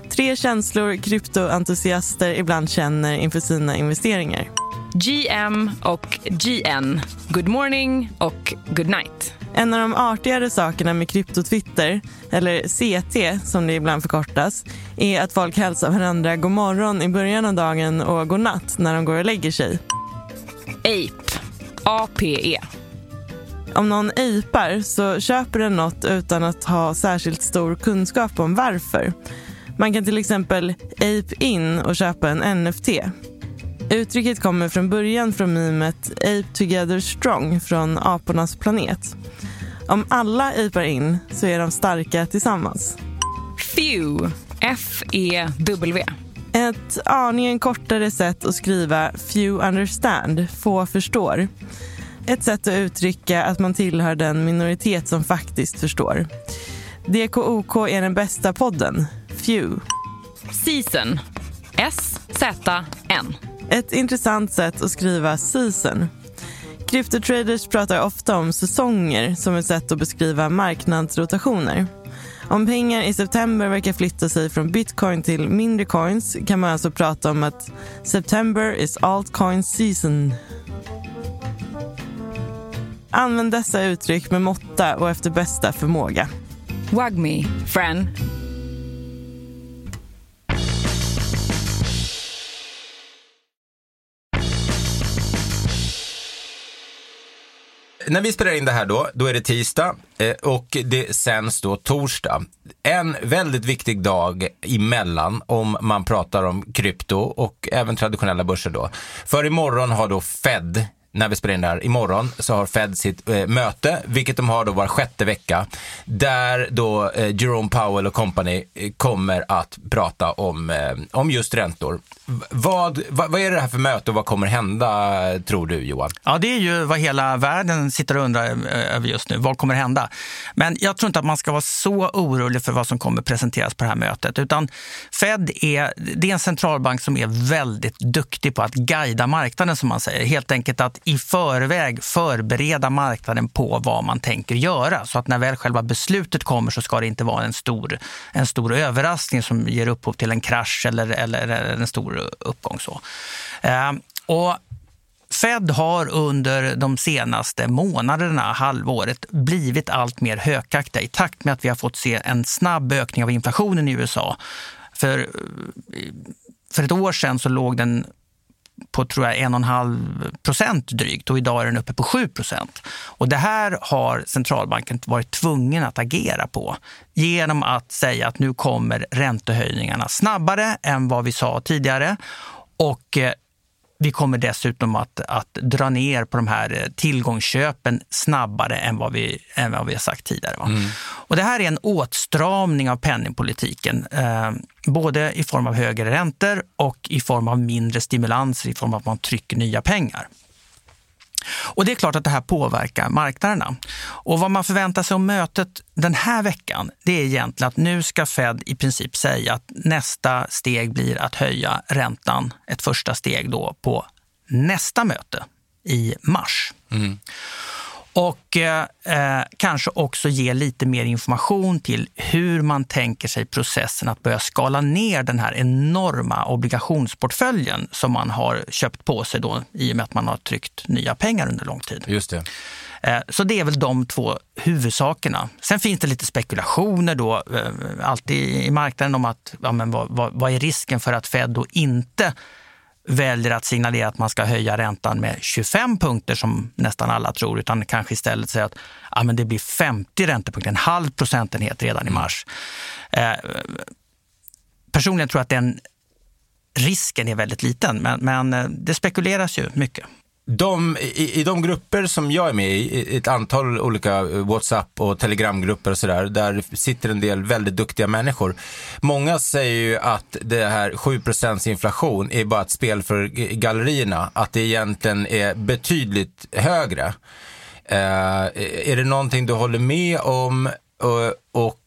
Tre känslor kryptoentusiaster ibland känner inför sina investeringar. GM och GN. Good morning och good night. En av de artigare sakerna med kryptotwitter, eller CT som det ibland förkortas, är att folk hälsar varandra god morgon i början av dagen och god natt när de går och lägger sig. Ape. A-P-E. Om någon apar så köper den något utan att ha särskilt stor kunskap om varför. Man kan till exempel ape in och köpa en NFT. Uttrycket kommer från början från memet Ape Together Strong från Apornas planet. Om alla apar in så är de starka tillsammans. Few. F-E-W. Ett aningen kortare sätt att skriva few understand, få förstår. Ett sätt att uttrycka att man tillhör den minoritet som faktiskt förstår. DKOK är den bästa podden. Few. Season. S-Z-N. Ett intressant sätt att skriva season. Kryptotraders pratar ofta om säsonger som ett sätt att beskriva marknadsrotationer. Om pengar i september verkar flytta sig från bitcoin till mindre coins kan man alltså prata om att September is altcoin season. Använd dessa uttryck med måtta och efter bästa förmåga. Wagme, friend. När vi spelar in det här då, då är det tisdag eh, och det sänds då torsdag. En väldigt viktig dag emellan om man pratar om krypto och även traditionella börser då. För imorgon har då Fed när vi spelar in det här imorgon så har Fed sitt eh, möte, vilket de har då var sjätte vecka, där då eh, Jerome Powell och company eh, kommer att prata om, eh, om just räntor. Vad, vad, vad, är det här för möte och vad kommer hända, tror du Johan? Ja, det är ju vad hela världen sitter och undrar eh, över just nu. Vad kommer hända? Men jag tror inte att man ska vara så orolig för vad som kommer presenteras på det här mötet. Utan Fed är, det är en centralbank som är väldigt duktig på att guida marknaden, som man säger. Helt enkelt att i förväg förbereda marknaden på vad man tänker göra. Så att när väl själva beslutet kommer så ska det inte vara en stor, en stor överraskning som ger upphov till en krasch eller, eller en stor uppgång. Så. Ehm, och Fed har under de senaste månaderna, halvåret, blivit allt mer hökaktiga i takt med att vi har fått se en snabb ökning av inflationen i USA. För, eh, för ett år sedan så låg den på tror jag 1,5 procent drygt och idag är den uppe på 7 procent. Och det här har centralbanken varit tvungen att agera på genom att säga att nu kommer räntehöjningarna snabbare än vad vi sa tidigare och eh, vi kommer dessutom att, att dra ner på de här tillgångsköpen snabbare än vad vi, än vad vi har sagt tidigare. Mm. Och det här är en åtstramning av penningpolitiken, eh, både i form av högre räntor och i form av mindre stimulanser i form av att man trycker nya pengar. Och det är klart att det här påverkar marknaderna. Och vad man förväntar sig om mötet den här veckan, det är egentligen att nu ska Fed i princip säga att nästa steg blir att höja räntan, ett första steg då på nästa möte i mars. Mm. Och eh, kanske också ge lite mer information till hur man tänker sig processen att börja skala ner den här enorma obligationsportföljen som man har köpt på sig då, i och med att man har tryckt nya pengar under lång tid. Just det. Eh, så det är väl de två huvudsakerna. Sen finns det lite spekulationer då, eh, alltid i marknaden om att ja, men vad, vad, vad är risken för att Fed då inte väljer att signalera att man ska höja räntan med 25 punkter som nästan alla tror, utan kanske istället säga att ja, men det blir 50 räntepunkter, en halv procentenhet redan i mm. mars. Eh, personligen tror jag att den risken är väldigt liten, men, men eh, det spekuleras ju mycket. De, i, I de grupper som jag är med i, ett antal olika WhatsApp och Telegramgrupper och sådär, där sitter en del väldigt duktiga människor. Många säger ju att det här 7 inflation är bara ett spel för gallerierna, att det egentligen är betydligt högre. Eh, är det någonting du håller med om? Eh, och, och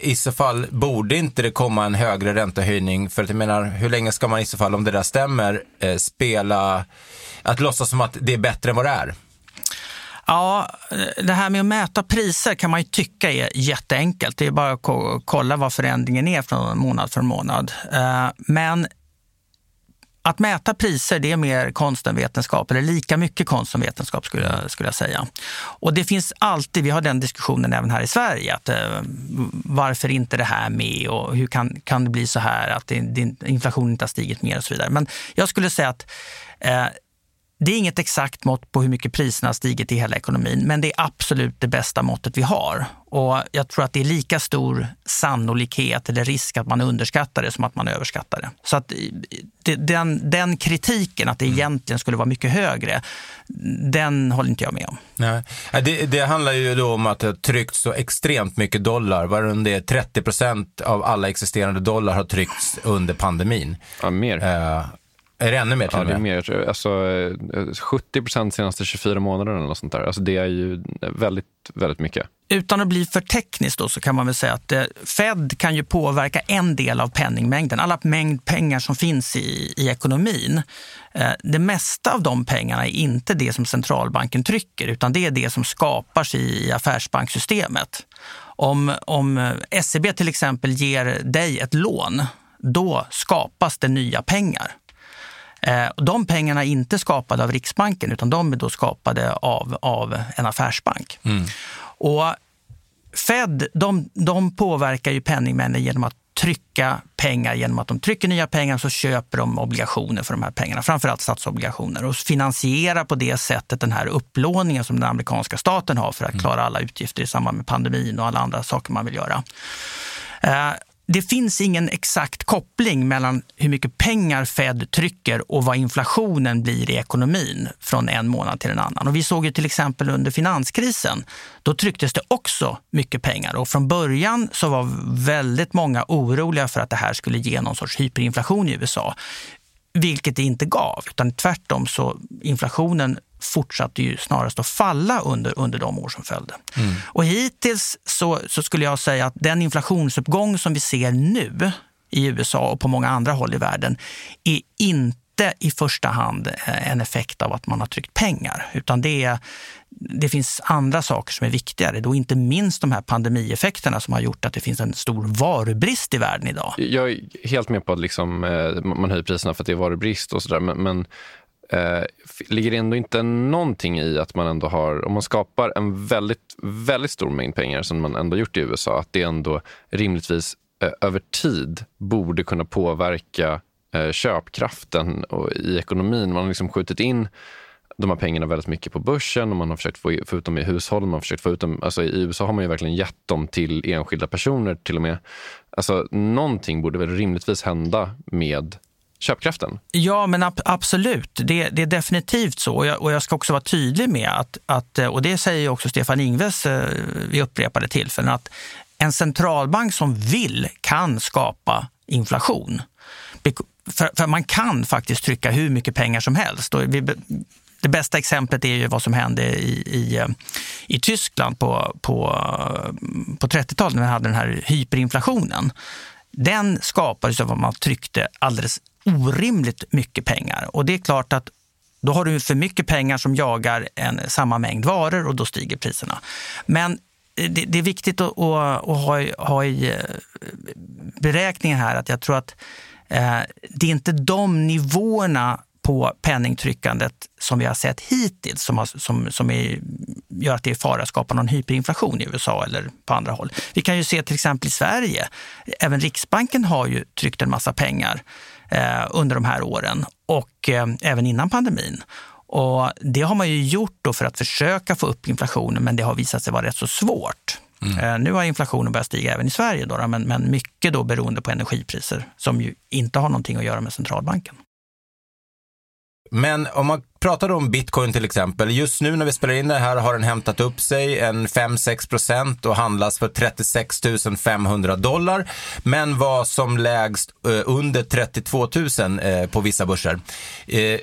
i så fall borde inte det komma en högre räntehöjning? För att jag menar, hur länge ska man i så fall, om det där stämmer, eh, spela att låtsas som att det är bättre än vad det är? Ja, det här med att mäta priser kan man ju tycka är jätteenkelt. Det är bara att kolla vad förändringen är från månad för månad. Men att mäta priser det är mer konst än vetenskap, eller lika mycket konst som vetenskap skulle jag, skulle jag säga. Och det finns alltid, vi har den diskussionen även här i Sverige, att eh, varför inte det här med och hur kan, kan det bli så här att det, det, inflationen inte har stigit mer och så vidare. Men jag skulle säga att eh, det är inget exakt mått på hur mycket priserna har stigit i hela ekonomin, men det är absolut det bästa måttet vi har. Och jag tror att det är lika stor sannolikhet eller risk att man underskattar det som att man överskattar det. Så att den, den kritiken att det mm. egentligen skulle vara mycket högre, den håller inte jag med om. Nej. Det, det handlar ju då om att det har tryckts så extremt mycket dollar. Vad det är 30 procent av alla existerande dollar har tryckts under pandemin. Ja, mer. Uh, Är det ännu mer till Ja, det är mer. jag tror- Alltså, eh, 70 procent senaste 24 månaderna eller något sånt där. Alltså, det är ju väldigt, väldigt mycket. Utan att bli för teknisk då, så kan man väl säga att eh, Fed kan ju påverka en del av penningmängden, alla mängd pengar som finns i, i ekonomin. Eh, det mesta av de pengarna är inte det som centralbanken trycker, utan det är det som skapas i, i affärsbanksystemet. Om, om eh, SEB till exempel ger dig ett lån, då skapas det nya pengar. Eh, De pengarna är inte skapade av Riksbanken utan de är då skapade av, av en affärsbank. Och Fed de, de påverkar ju penningmängden genom att trycka pengar. Genom att de trycker nya pengar så köper de obligationer för de här pengarna, framförallt statsobligationer och finansierar på det sättet den här upplåningen som den amerikanska staten har för att klara alla utgifter i samband med pandemin och alla andra saker man vill göra. Det finns ingen exakt koppling mellan hur mycket pengar Fed trycker och vad inflationen blir i ekonomin från en månad till en annan. Och vi såg ju till exempel under finanskrisen, då trycktes det också mycket pengar. Och från början så var väldigt många oroliga för att det här skulle ge någon sorts hyperinflation i USA. Vilket det inte gav, utan tvärtom så inflationen fortsatte ju snarast att falla under, under de år som följde. Och hittills så, så skulle jag säga att den inflationsuppgång som vi ser nu i USA och på många andra håll i världen är inte i första hand eh, en effekt av att man har tryckt pengar, utan det, är, det finns andra saker som är viktigare. Då inte minst de här pandemieffekterna som har gjort att det finns en stor varubrist i världen idag. Jag är helt med på att liksom, eh, man höjer priserna för att det är varubrist och sådär. Men, men eh, ligger det ändå inte någonting i att man ändå har, om man skapar en väldigt, väldigt stor mängd pengar som man ändå gjort i USA, att det ändå rimligtvis eh, över tid borde kunna påverka eh, Eh, köpkraften och, i ekonomin. Man har liksom skjutit in de här pengarna väldigt mycket på börsen och man har försökt få, få ut dem i hushållen. Man har försökt få ut dem, alltså I USA har man ju verkligen gett dem till enskilda personer till och med. Alltså, någonting borde väl rimligtvis hända med köpkraften. Ja, men ab- absolut. Det, det är definitivt så. Och jag, och jag ska också vara tydlig med att, att, eh, och det säger också Stefan Ingves eh, vid upprepade tillfällen, att en centralbank som vill kan skapa inflation. För, för man kan faktiskt trycka hur mycket pengar som helst. Och vi, det bästa exemplet är ju vad som hände i, i, eh, i Tyskland på, på, på 30-talet när vi hade den här hyperinflationen. Den skapades av att man tryckte alldeles orimligt mycket pengar. Och det är klart att då har du för mycket pengar som jagar en, samma mängd varor och då stiger priserna. Men eh, det, det är viktigt att, att, att ha, i- ha i eh, beräkningen här att jag tror att Eh, det är inte de nivåerna på penningtryckandet som vi har sett hittills som, har, som, som är, gör att det är fara att skapa någon hyperinflation i USA eller på andra håll. Vi kan ju se till exempel i Sverige, även Riksbanken har ju tryckt en massa pengar eh, under de här åren och eh, även innan pandemin. Och det har man ju gjort då för att försöka få upp inflationen, men det har visat sig vara rätt så svårt. Eh, Nu har inflationen börjat stiga även i Sverige, då, men, men mycket då beroende på energipriser som ju inte har någonting att göra med centralbanken. Men om man pratar om bitcoin till exempel, just nu när vi spelar in det här har den hämtat upp sig en 5-6 procent och handlas för 36 500 dollar, men var som lägst eh, under 32 000 eh, på vissa börser. Eh,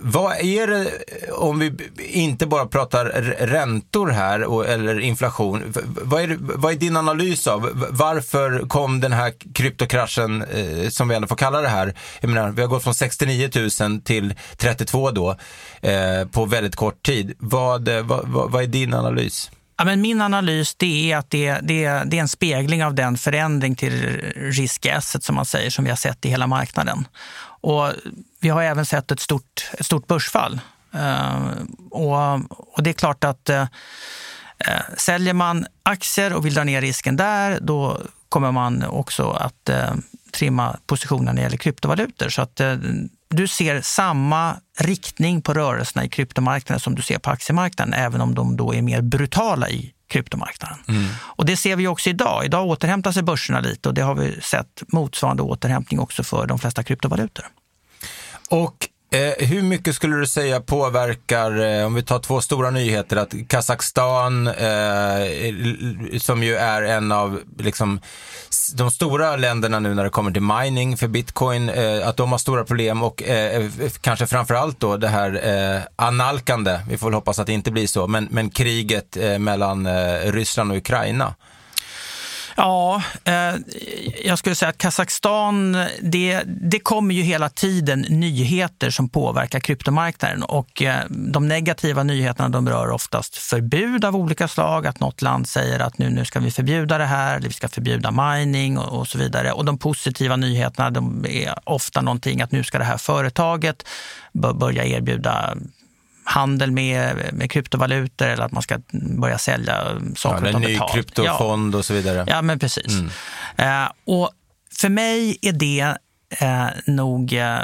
vad är det, om vi inte bara pratar räntor här eller inflation, vad är, det, vad är din analys av varför kom den här kryptokraschen, som vi ändå får kalla det här, jag menar, vi har gått från 69 000 till 32 då, eh, på väldigt kort tid. Vad, eh, vad, vad, vad är din analys? Ja, men min analys det är att det, det, det är en spegling av den förändring till riskasset som man säger som vi har sett i hela marknaden. Och vi har även sett ett stort, ett stort börsfall. Eh, och, och det är klart att eh, eh säljer man aktier och vill dra ner risken där, då kommer man också att eh, trimma positionen när det gäller kryptovalutor. Så att eh, du ser samma riktning på rörelserna i kryptomarknaden som du ser på aktiemarknaden, även om de då är mer brutala i kryptomarknaden. Och det ser vi också idag. Idag återhämtar sig börserna lite och det har vi sett motsvarande återhämtning också för de flesta kryptovalutor. Och Eh, hur mycket skulle du säga påverkar, eh, om vi tar två stora nyheter, att Kazakstan, eh, som ju är en av liksom, de stora länderna nu när det kommer till mining för bitcoin, eh, att de har stora problem och eh, kanske framförallt då det här eh, analkande, vi får väl hoppas att det inte blir så, men, men kriget eh, mellan eh, Ryssland och Ukraina. Ja, eh, jag skulle säga att Kazakstan, det, det kommer ju hela tiden nyheter som påverkar kryptomarknaden och eh, de negativa nyheterna de rör oftast förbud av olika slag, att något land säger att nu, nu ska vi förbjuda det här, eller vi ska förbjuda mining och, och så vidare. Och de positiva nyheterna de är ofta någonting att nu ska det här företaget börja erbjuda handel med, med kryptovalutor eller att man ska börja sälja saker ja, En ny betalt. kryptofond ja. och så vidare. Ja, men precis. Mm. Eh, och för mig är det eh, nog eh,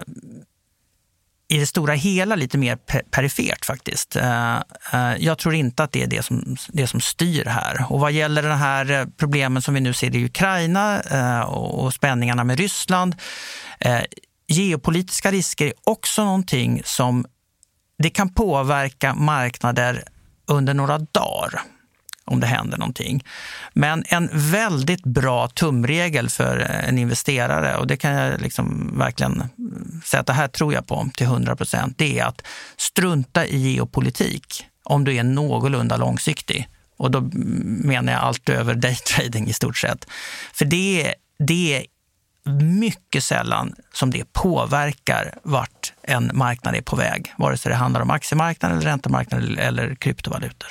i det stora hela lite mer perifert faktiskt. Eh, eh, jag tror inte att det är det som, det som styr här. Och vad gäller den här problemen som vi nu ser i Ukraina eh, och spänningarna med Ryssland. Geopolitiska risker är också någonting som det kan påverka marknader under några dagar om det händer någonting. Men en väldigt bra tumregel för en investerare, och det kan jag liksom verkligen säga att det här tror jag på till 100 procent, det är att strunta i geopolitik om du är någorlunda långsiktig. Och då menar jag allt över daytrading i stort sett. För det, det är mycket sällan som det påverkar vart en marknad är på väg. Vare sig det handlar om aktiemarknaden, eller räntemarknaden eller kryptovalutor.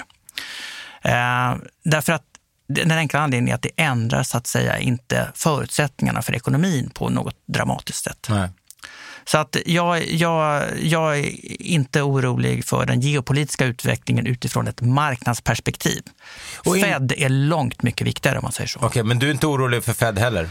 Eh, därför att den enkla anledningen är att det ändrar så att säga inte förutsättningarna för ekonomin på något dramatiskt sätt. Nej. Så att jag, jag, jag är inte orolig för den geopolitiska utvecklingen utifrån ett marknadsperspektiv. in... Fed är långt mycket viktigare om man säger så. Okej, okay, men du är inte orolig för Fed heller?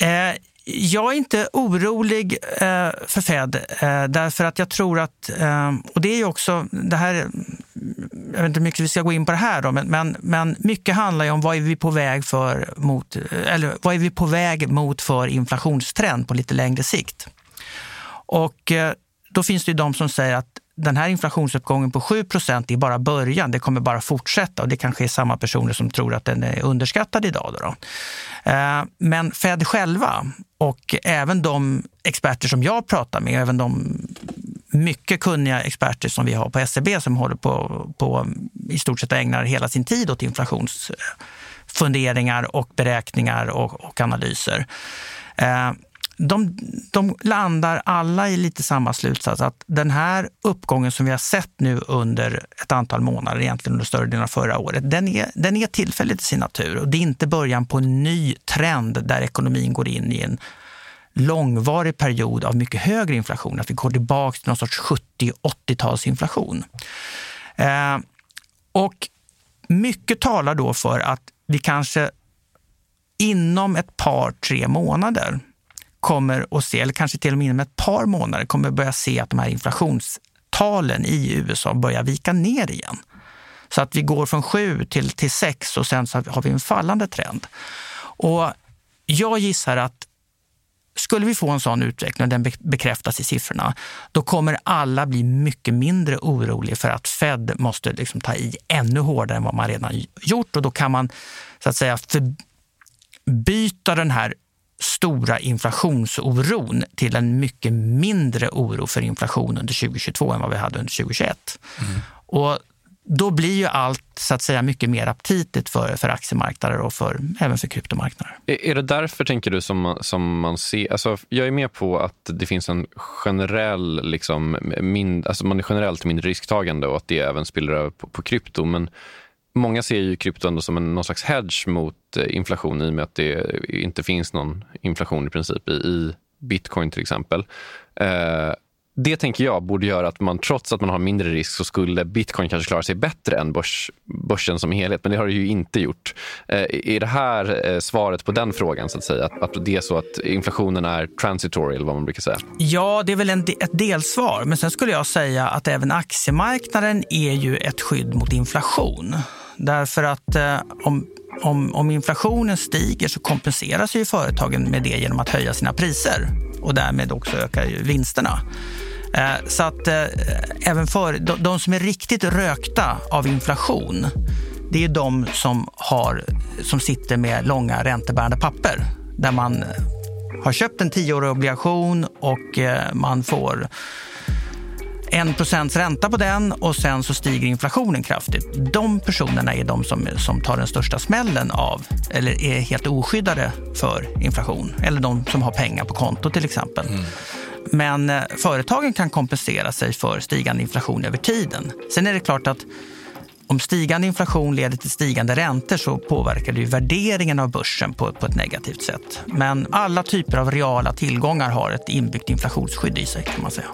Eh, jag är inte orolig eh, för Fed eh, därför att jag tror att, eh, och det är ju också, det här, jag vet inte hur mycket vi ska gå in på det här då, men, men, men mycket handlar ju om vad är vi på väg för mot, eller vad är vi på väg mot för inflationstrend på lite längre sikt. Och eh, då finns det ju de som säger att den här inflationsuppgången på 7 procent är bara början. Det kommer bara fortsätta och det kanske är samma personer som tror att den är underskattad idag. Då, då. Eh, men Fed själva och även de experter som jag pratar med, även de mycket kunniga experter som vi har på SCB som håller på, på i stort sett ägnar hela sin tid åt inflationsfunderingar och beräkningar och, och analyser. Eh, de, de landar alla i lite samma slutsats, att den här uppgången som vi har sett nu under ett antal månader, egentligen under större delen av förra året, den är, den är tillfällig till sin natur och det är inte början på en ny trend där ekonomin går in i en långvarig period av mycket högre inflation, att vi går tillbaka till någon sorts 70-80-talsinflation. Eh, och mycket talar då för att vi kanske inom ett par, tre månader kommer att se, eller kanske till och med inom ett par månader, kommer börja se att de här inflationstalen i USA börjar vika ner igen. Så att vi går från 7 till, till 6 och sen så har vi en fallande trend. Och jag gissar att skulle vi få en sån utveckling och den bekräftas i siffrorna, då kommer alla bli mycket mindre oroliga för att Fed måste liksom ta i ännu hårdare än vad man redan gjort och då kan man så att säga förbyta den här stora inflationsoron till en mycket mindre oro för inflation under 2022 än vad vi hade under 2021. Mm. Och då blir ju allt så att säga mycket mer aptitligt för, för aktiemarknader och för, även för kryptomarknader. Är, det därför, tänker du, som man, som man ser... Alltså, jag är med på att det finns en generell... Liksom, min, alltså man är generellt mindre risktagande och att det även spiller över på, på krypto. Men Många ser ju krypto ändå som en, någon slags hedge mot eh, inflation i och med att det inte finns någon inflation i princip i, i bitcoin till exempel. Eh, det tänker jag borde göra att man trots att man har mindre risk så skulle bitcoin kanske klara sig bättre än börs, börsen som helhet. Men det har det ju inte gjort. Eh, är det här eh, svaret på den frågan? så att säga? Att, att det är så att inflationen är transitory eller vad man brukar säga? Ja, det är väl en, ett delsvar. Men sen skulle jag säga att även aktiemarknaden är ju ett skydd mot inflation. Därför att eh, om, om, om inflationen stiger så kompenseras ju företagen med det genom att höja sina priser och därmed också ökar ju vinsterna. Eh, så att eh, även för de, de som är riktigt rökta av inflation, det är de som, har, som sitter med långa räntebärande papper. Där man har köpt en tioårig obligation och eh, man får en procents ränta på den och sen så stiger inflationen kraftigt. De personerna är de som, som tar den största smällen av, eller är helt oskyddade för inflation. Eller de som har pengar på konto till exempel. Mm. Men eh, företagen kan kompensera sig för stigande inflation över tiden. Sen är det klart att om stigande inflation leder till stigande räntor så påverkar det värderingen av börsen på, på ett negativt sätt. Men alla typer av reala tillgångar har ett inbyggt inflationsskydd i sig kan man säga.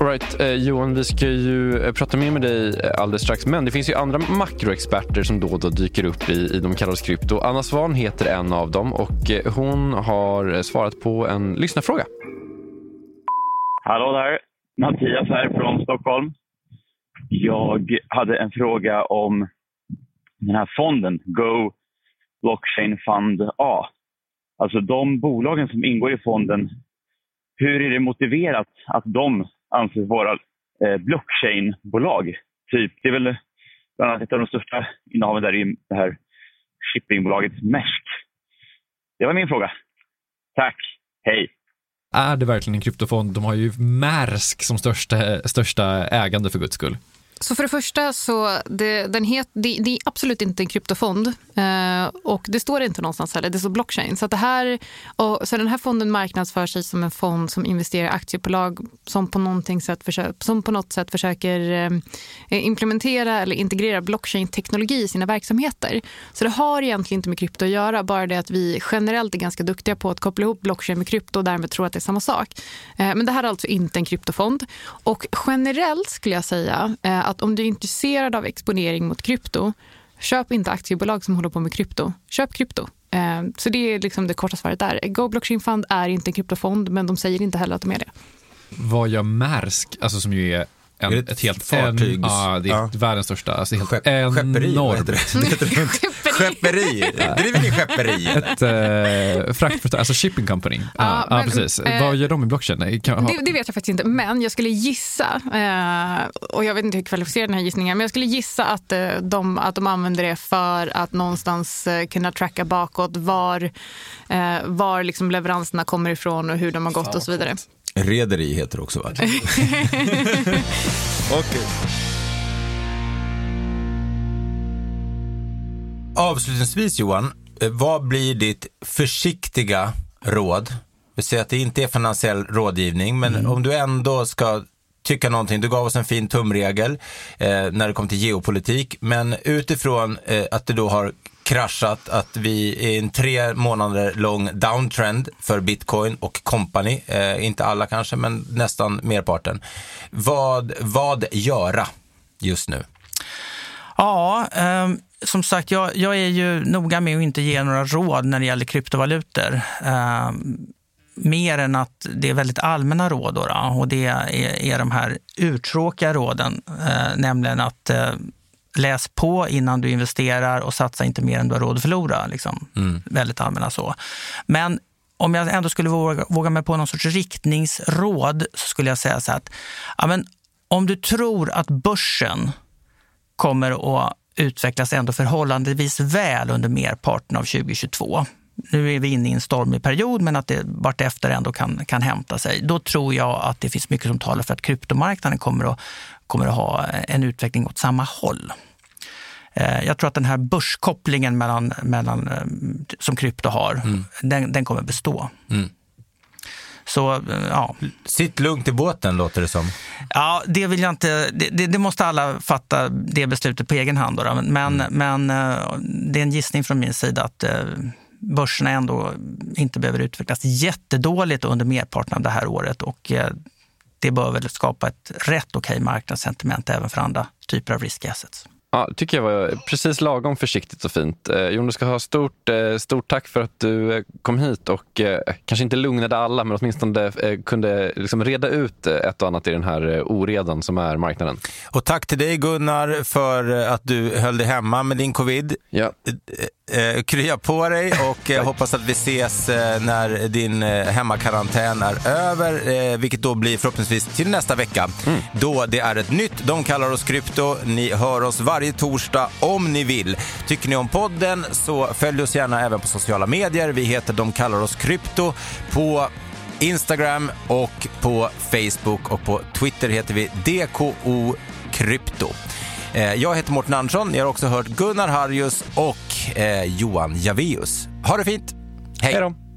All right, eh, Johan, vi ska ju eh, prata mer med dig eh, alldeles strax. Men det finns ju andra makroexperter som då och då dyker upp i, i de kallas krypto. Anna Svan heter en av dem och eh, hon har svarat på en lyssnarfråga. Hallå där! Mattias här från Stockholm. Jag hade en fråga om den här fonden, Go Blockchain Fund A. Alltså de bolagen som ingår i fonden, hur är det motiverat att de anses vara eh, blockchainbolag. Typ, det är väl bland annat ett av de största innehaven där i det här shippingbolaget Maersk. Det var min fråga. Tack. Hej. Är det verkligen en kryptofond? De har ju Maersk som största, största ägande för guds skull. Så för det första, så det, den het, det, det är absolut inte en kryptofond. Eh, och det står inte någonstans heller, det står blockchain. Så, att det här, och, så den här fonden marknadsför sig som en fond som investerar i aktiebolag som på, sätt försöker, som på något sätt försöker eh, implementera eller integrera blockchain-teknologi i sina verksamheter. Så det har egentligen inte med krypto att göra, bara det att vi generellt är ganska duktiga på att koppla ihop blockchain med krypto och därmed tror att det är samma sak. Eh, men det här är alltså inte en kryptofond. Och generellt skulle jag säga eh, att om du är intresserad av exponering mot krypto, köp inte aktiebolag som håller på med krypto. Köp krypto. Eh, så det är liksom det korta svaret där. Go Blockchain Fund är inte en kryptofond, men de säger inte heller att de är det. Vad gör Maersk, alltså som ju är en, ett, ett, helt fartyg. En, ja, det är ja. världens största. Alltså helt Skepp, skepperi, enormt. Det heter. skepperi. Driver ni skepperi? Ett äh, fraktföretag, alltså shipping company. Ja, ja, men, precis. Äh, Vad gör de i blockchain? Det, det, vet jag faktiskt inte, men jag skulle gissa, äh, och jag vet inte hur kvalificerad den här gissningen men jag skulle gissa att, de, att de använder det för att någonstans kunna tracka bakåt var, var liksom leveranserna kommer ifrån och hur de har gått och så vidare. Rederi heter det också va? okay. Avslutningsvis Johan, eh, vad blir ditt försiktiga råd? Vi säger att det inte är finansiell rådgivning, men mm. om du ändå ska tycka någonting. Du gav oss en fin tumregel eh, när det kom till geopolitik, men utifrån eh, att det då har kraschat, att vi är en tre månader lång downtrend för bitcoin och company. Eh, inte alla kanske, men nästan merparten. Vad, vad göra just nu? Ja, eh, som sagt, jag, jag, är ju noga med att inte ge några råd när det gäller kryptovalutor. Ehm, Mer än att det är väldigt allmänna råd. Då, då och det är, är de här uttråkiga råden, eh, nämligen att eh, läs på innan du investerar och satsa inte mer än du har råd att förlora. Liksom. Mm. Väldigt allmänna så. Men om jag ändå skulle våga, våga mig på någon sorts riktningsråd så skulle jag säga så att ja, men om du tror att börsen kommer att utvecklas ändå förhållandevis väl under merparten av 2022. Nu är vi inne i en stormig period, men att det vartefter ändå kan, kan hämta sig. Då tror jag att det finns mycket som talar för att kryptomarknaden kommer att, kommer att ha en utveckling åt samma håll. Eh, jag tror att den här börskopplingen mellan, mellan, eh, som krypto har, mm. den, den, kommer bestå. Mm. Så, eh, ja. Sitt lugnt i båten låter det som. Ja, det vill jag inte. Det, det måste alla fatta det beslutet på egen hand. Då, men, mm. men det är en gissning från min sida att börserna ändå inte behöver utvecklas jättedåligt under merparten av det här året. Och det bör väl skapa ett rätt okej marknadssentiment även för andra typer av risk assets. Ja, tycker jag var precis lagom försiktigt och fint. Eh, Jon, du ska ha stort, eh, stort tack för att du eh, kom hit och eh, kanske inte lugnade alla, men åtminstone eh, kunde liksom reda ut eh, ett och annat i den här oredan som är marknaden. Och tack till dig Gunnar för att du höll dig hemma med din covid. Ja. Eh, krya på dig och eh, hoppas att vi ses eh, när din eh, hemmakarantän är över, eh, vilket då blir förhoppningsvis till nästa vecka. Mm. Då det är ett nytt De kallar oss krypto. Ni hör oss varje torsdag om ni vill. Tycker ni om podden så följ oss gärna även på sociala medier. Vi heter De kallar oss krypto på Instagram och på Facebook och på Twitter heter vi DKO Krypto. Eh, jag heter Mårten Andersson. Ni har också hört Gunnar Harjus och eh, Johan Javeus. Ha det fint. Hej! Hej då.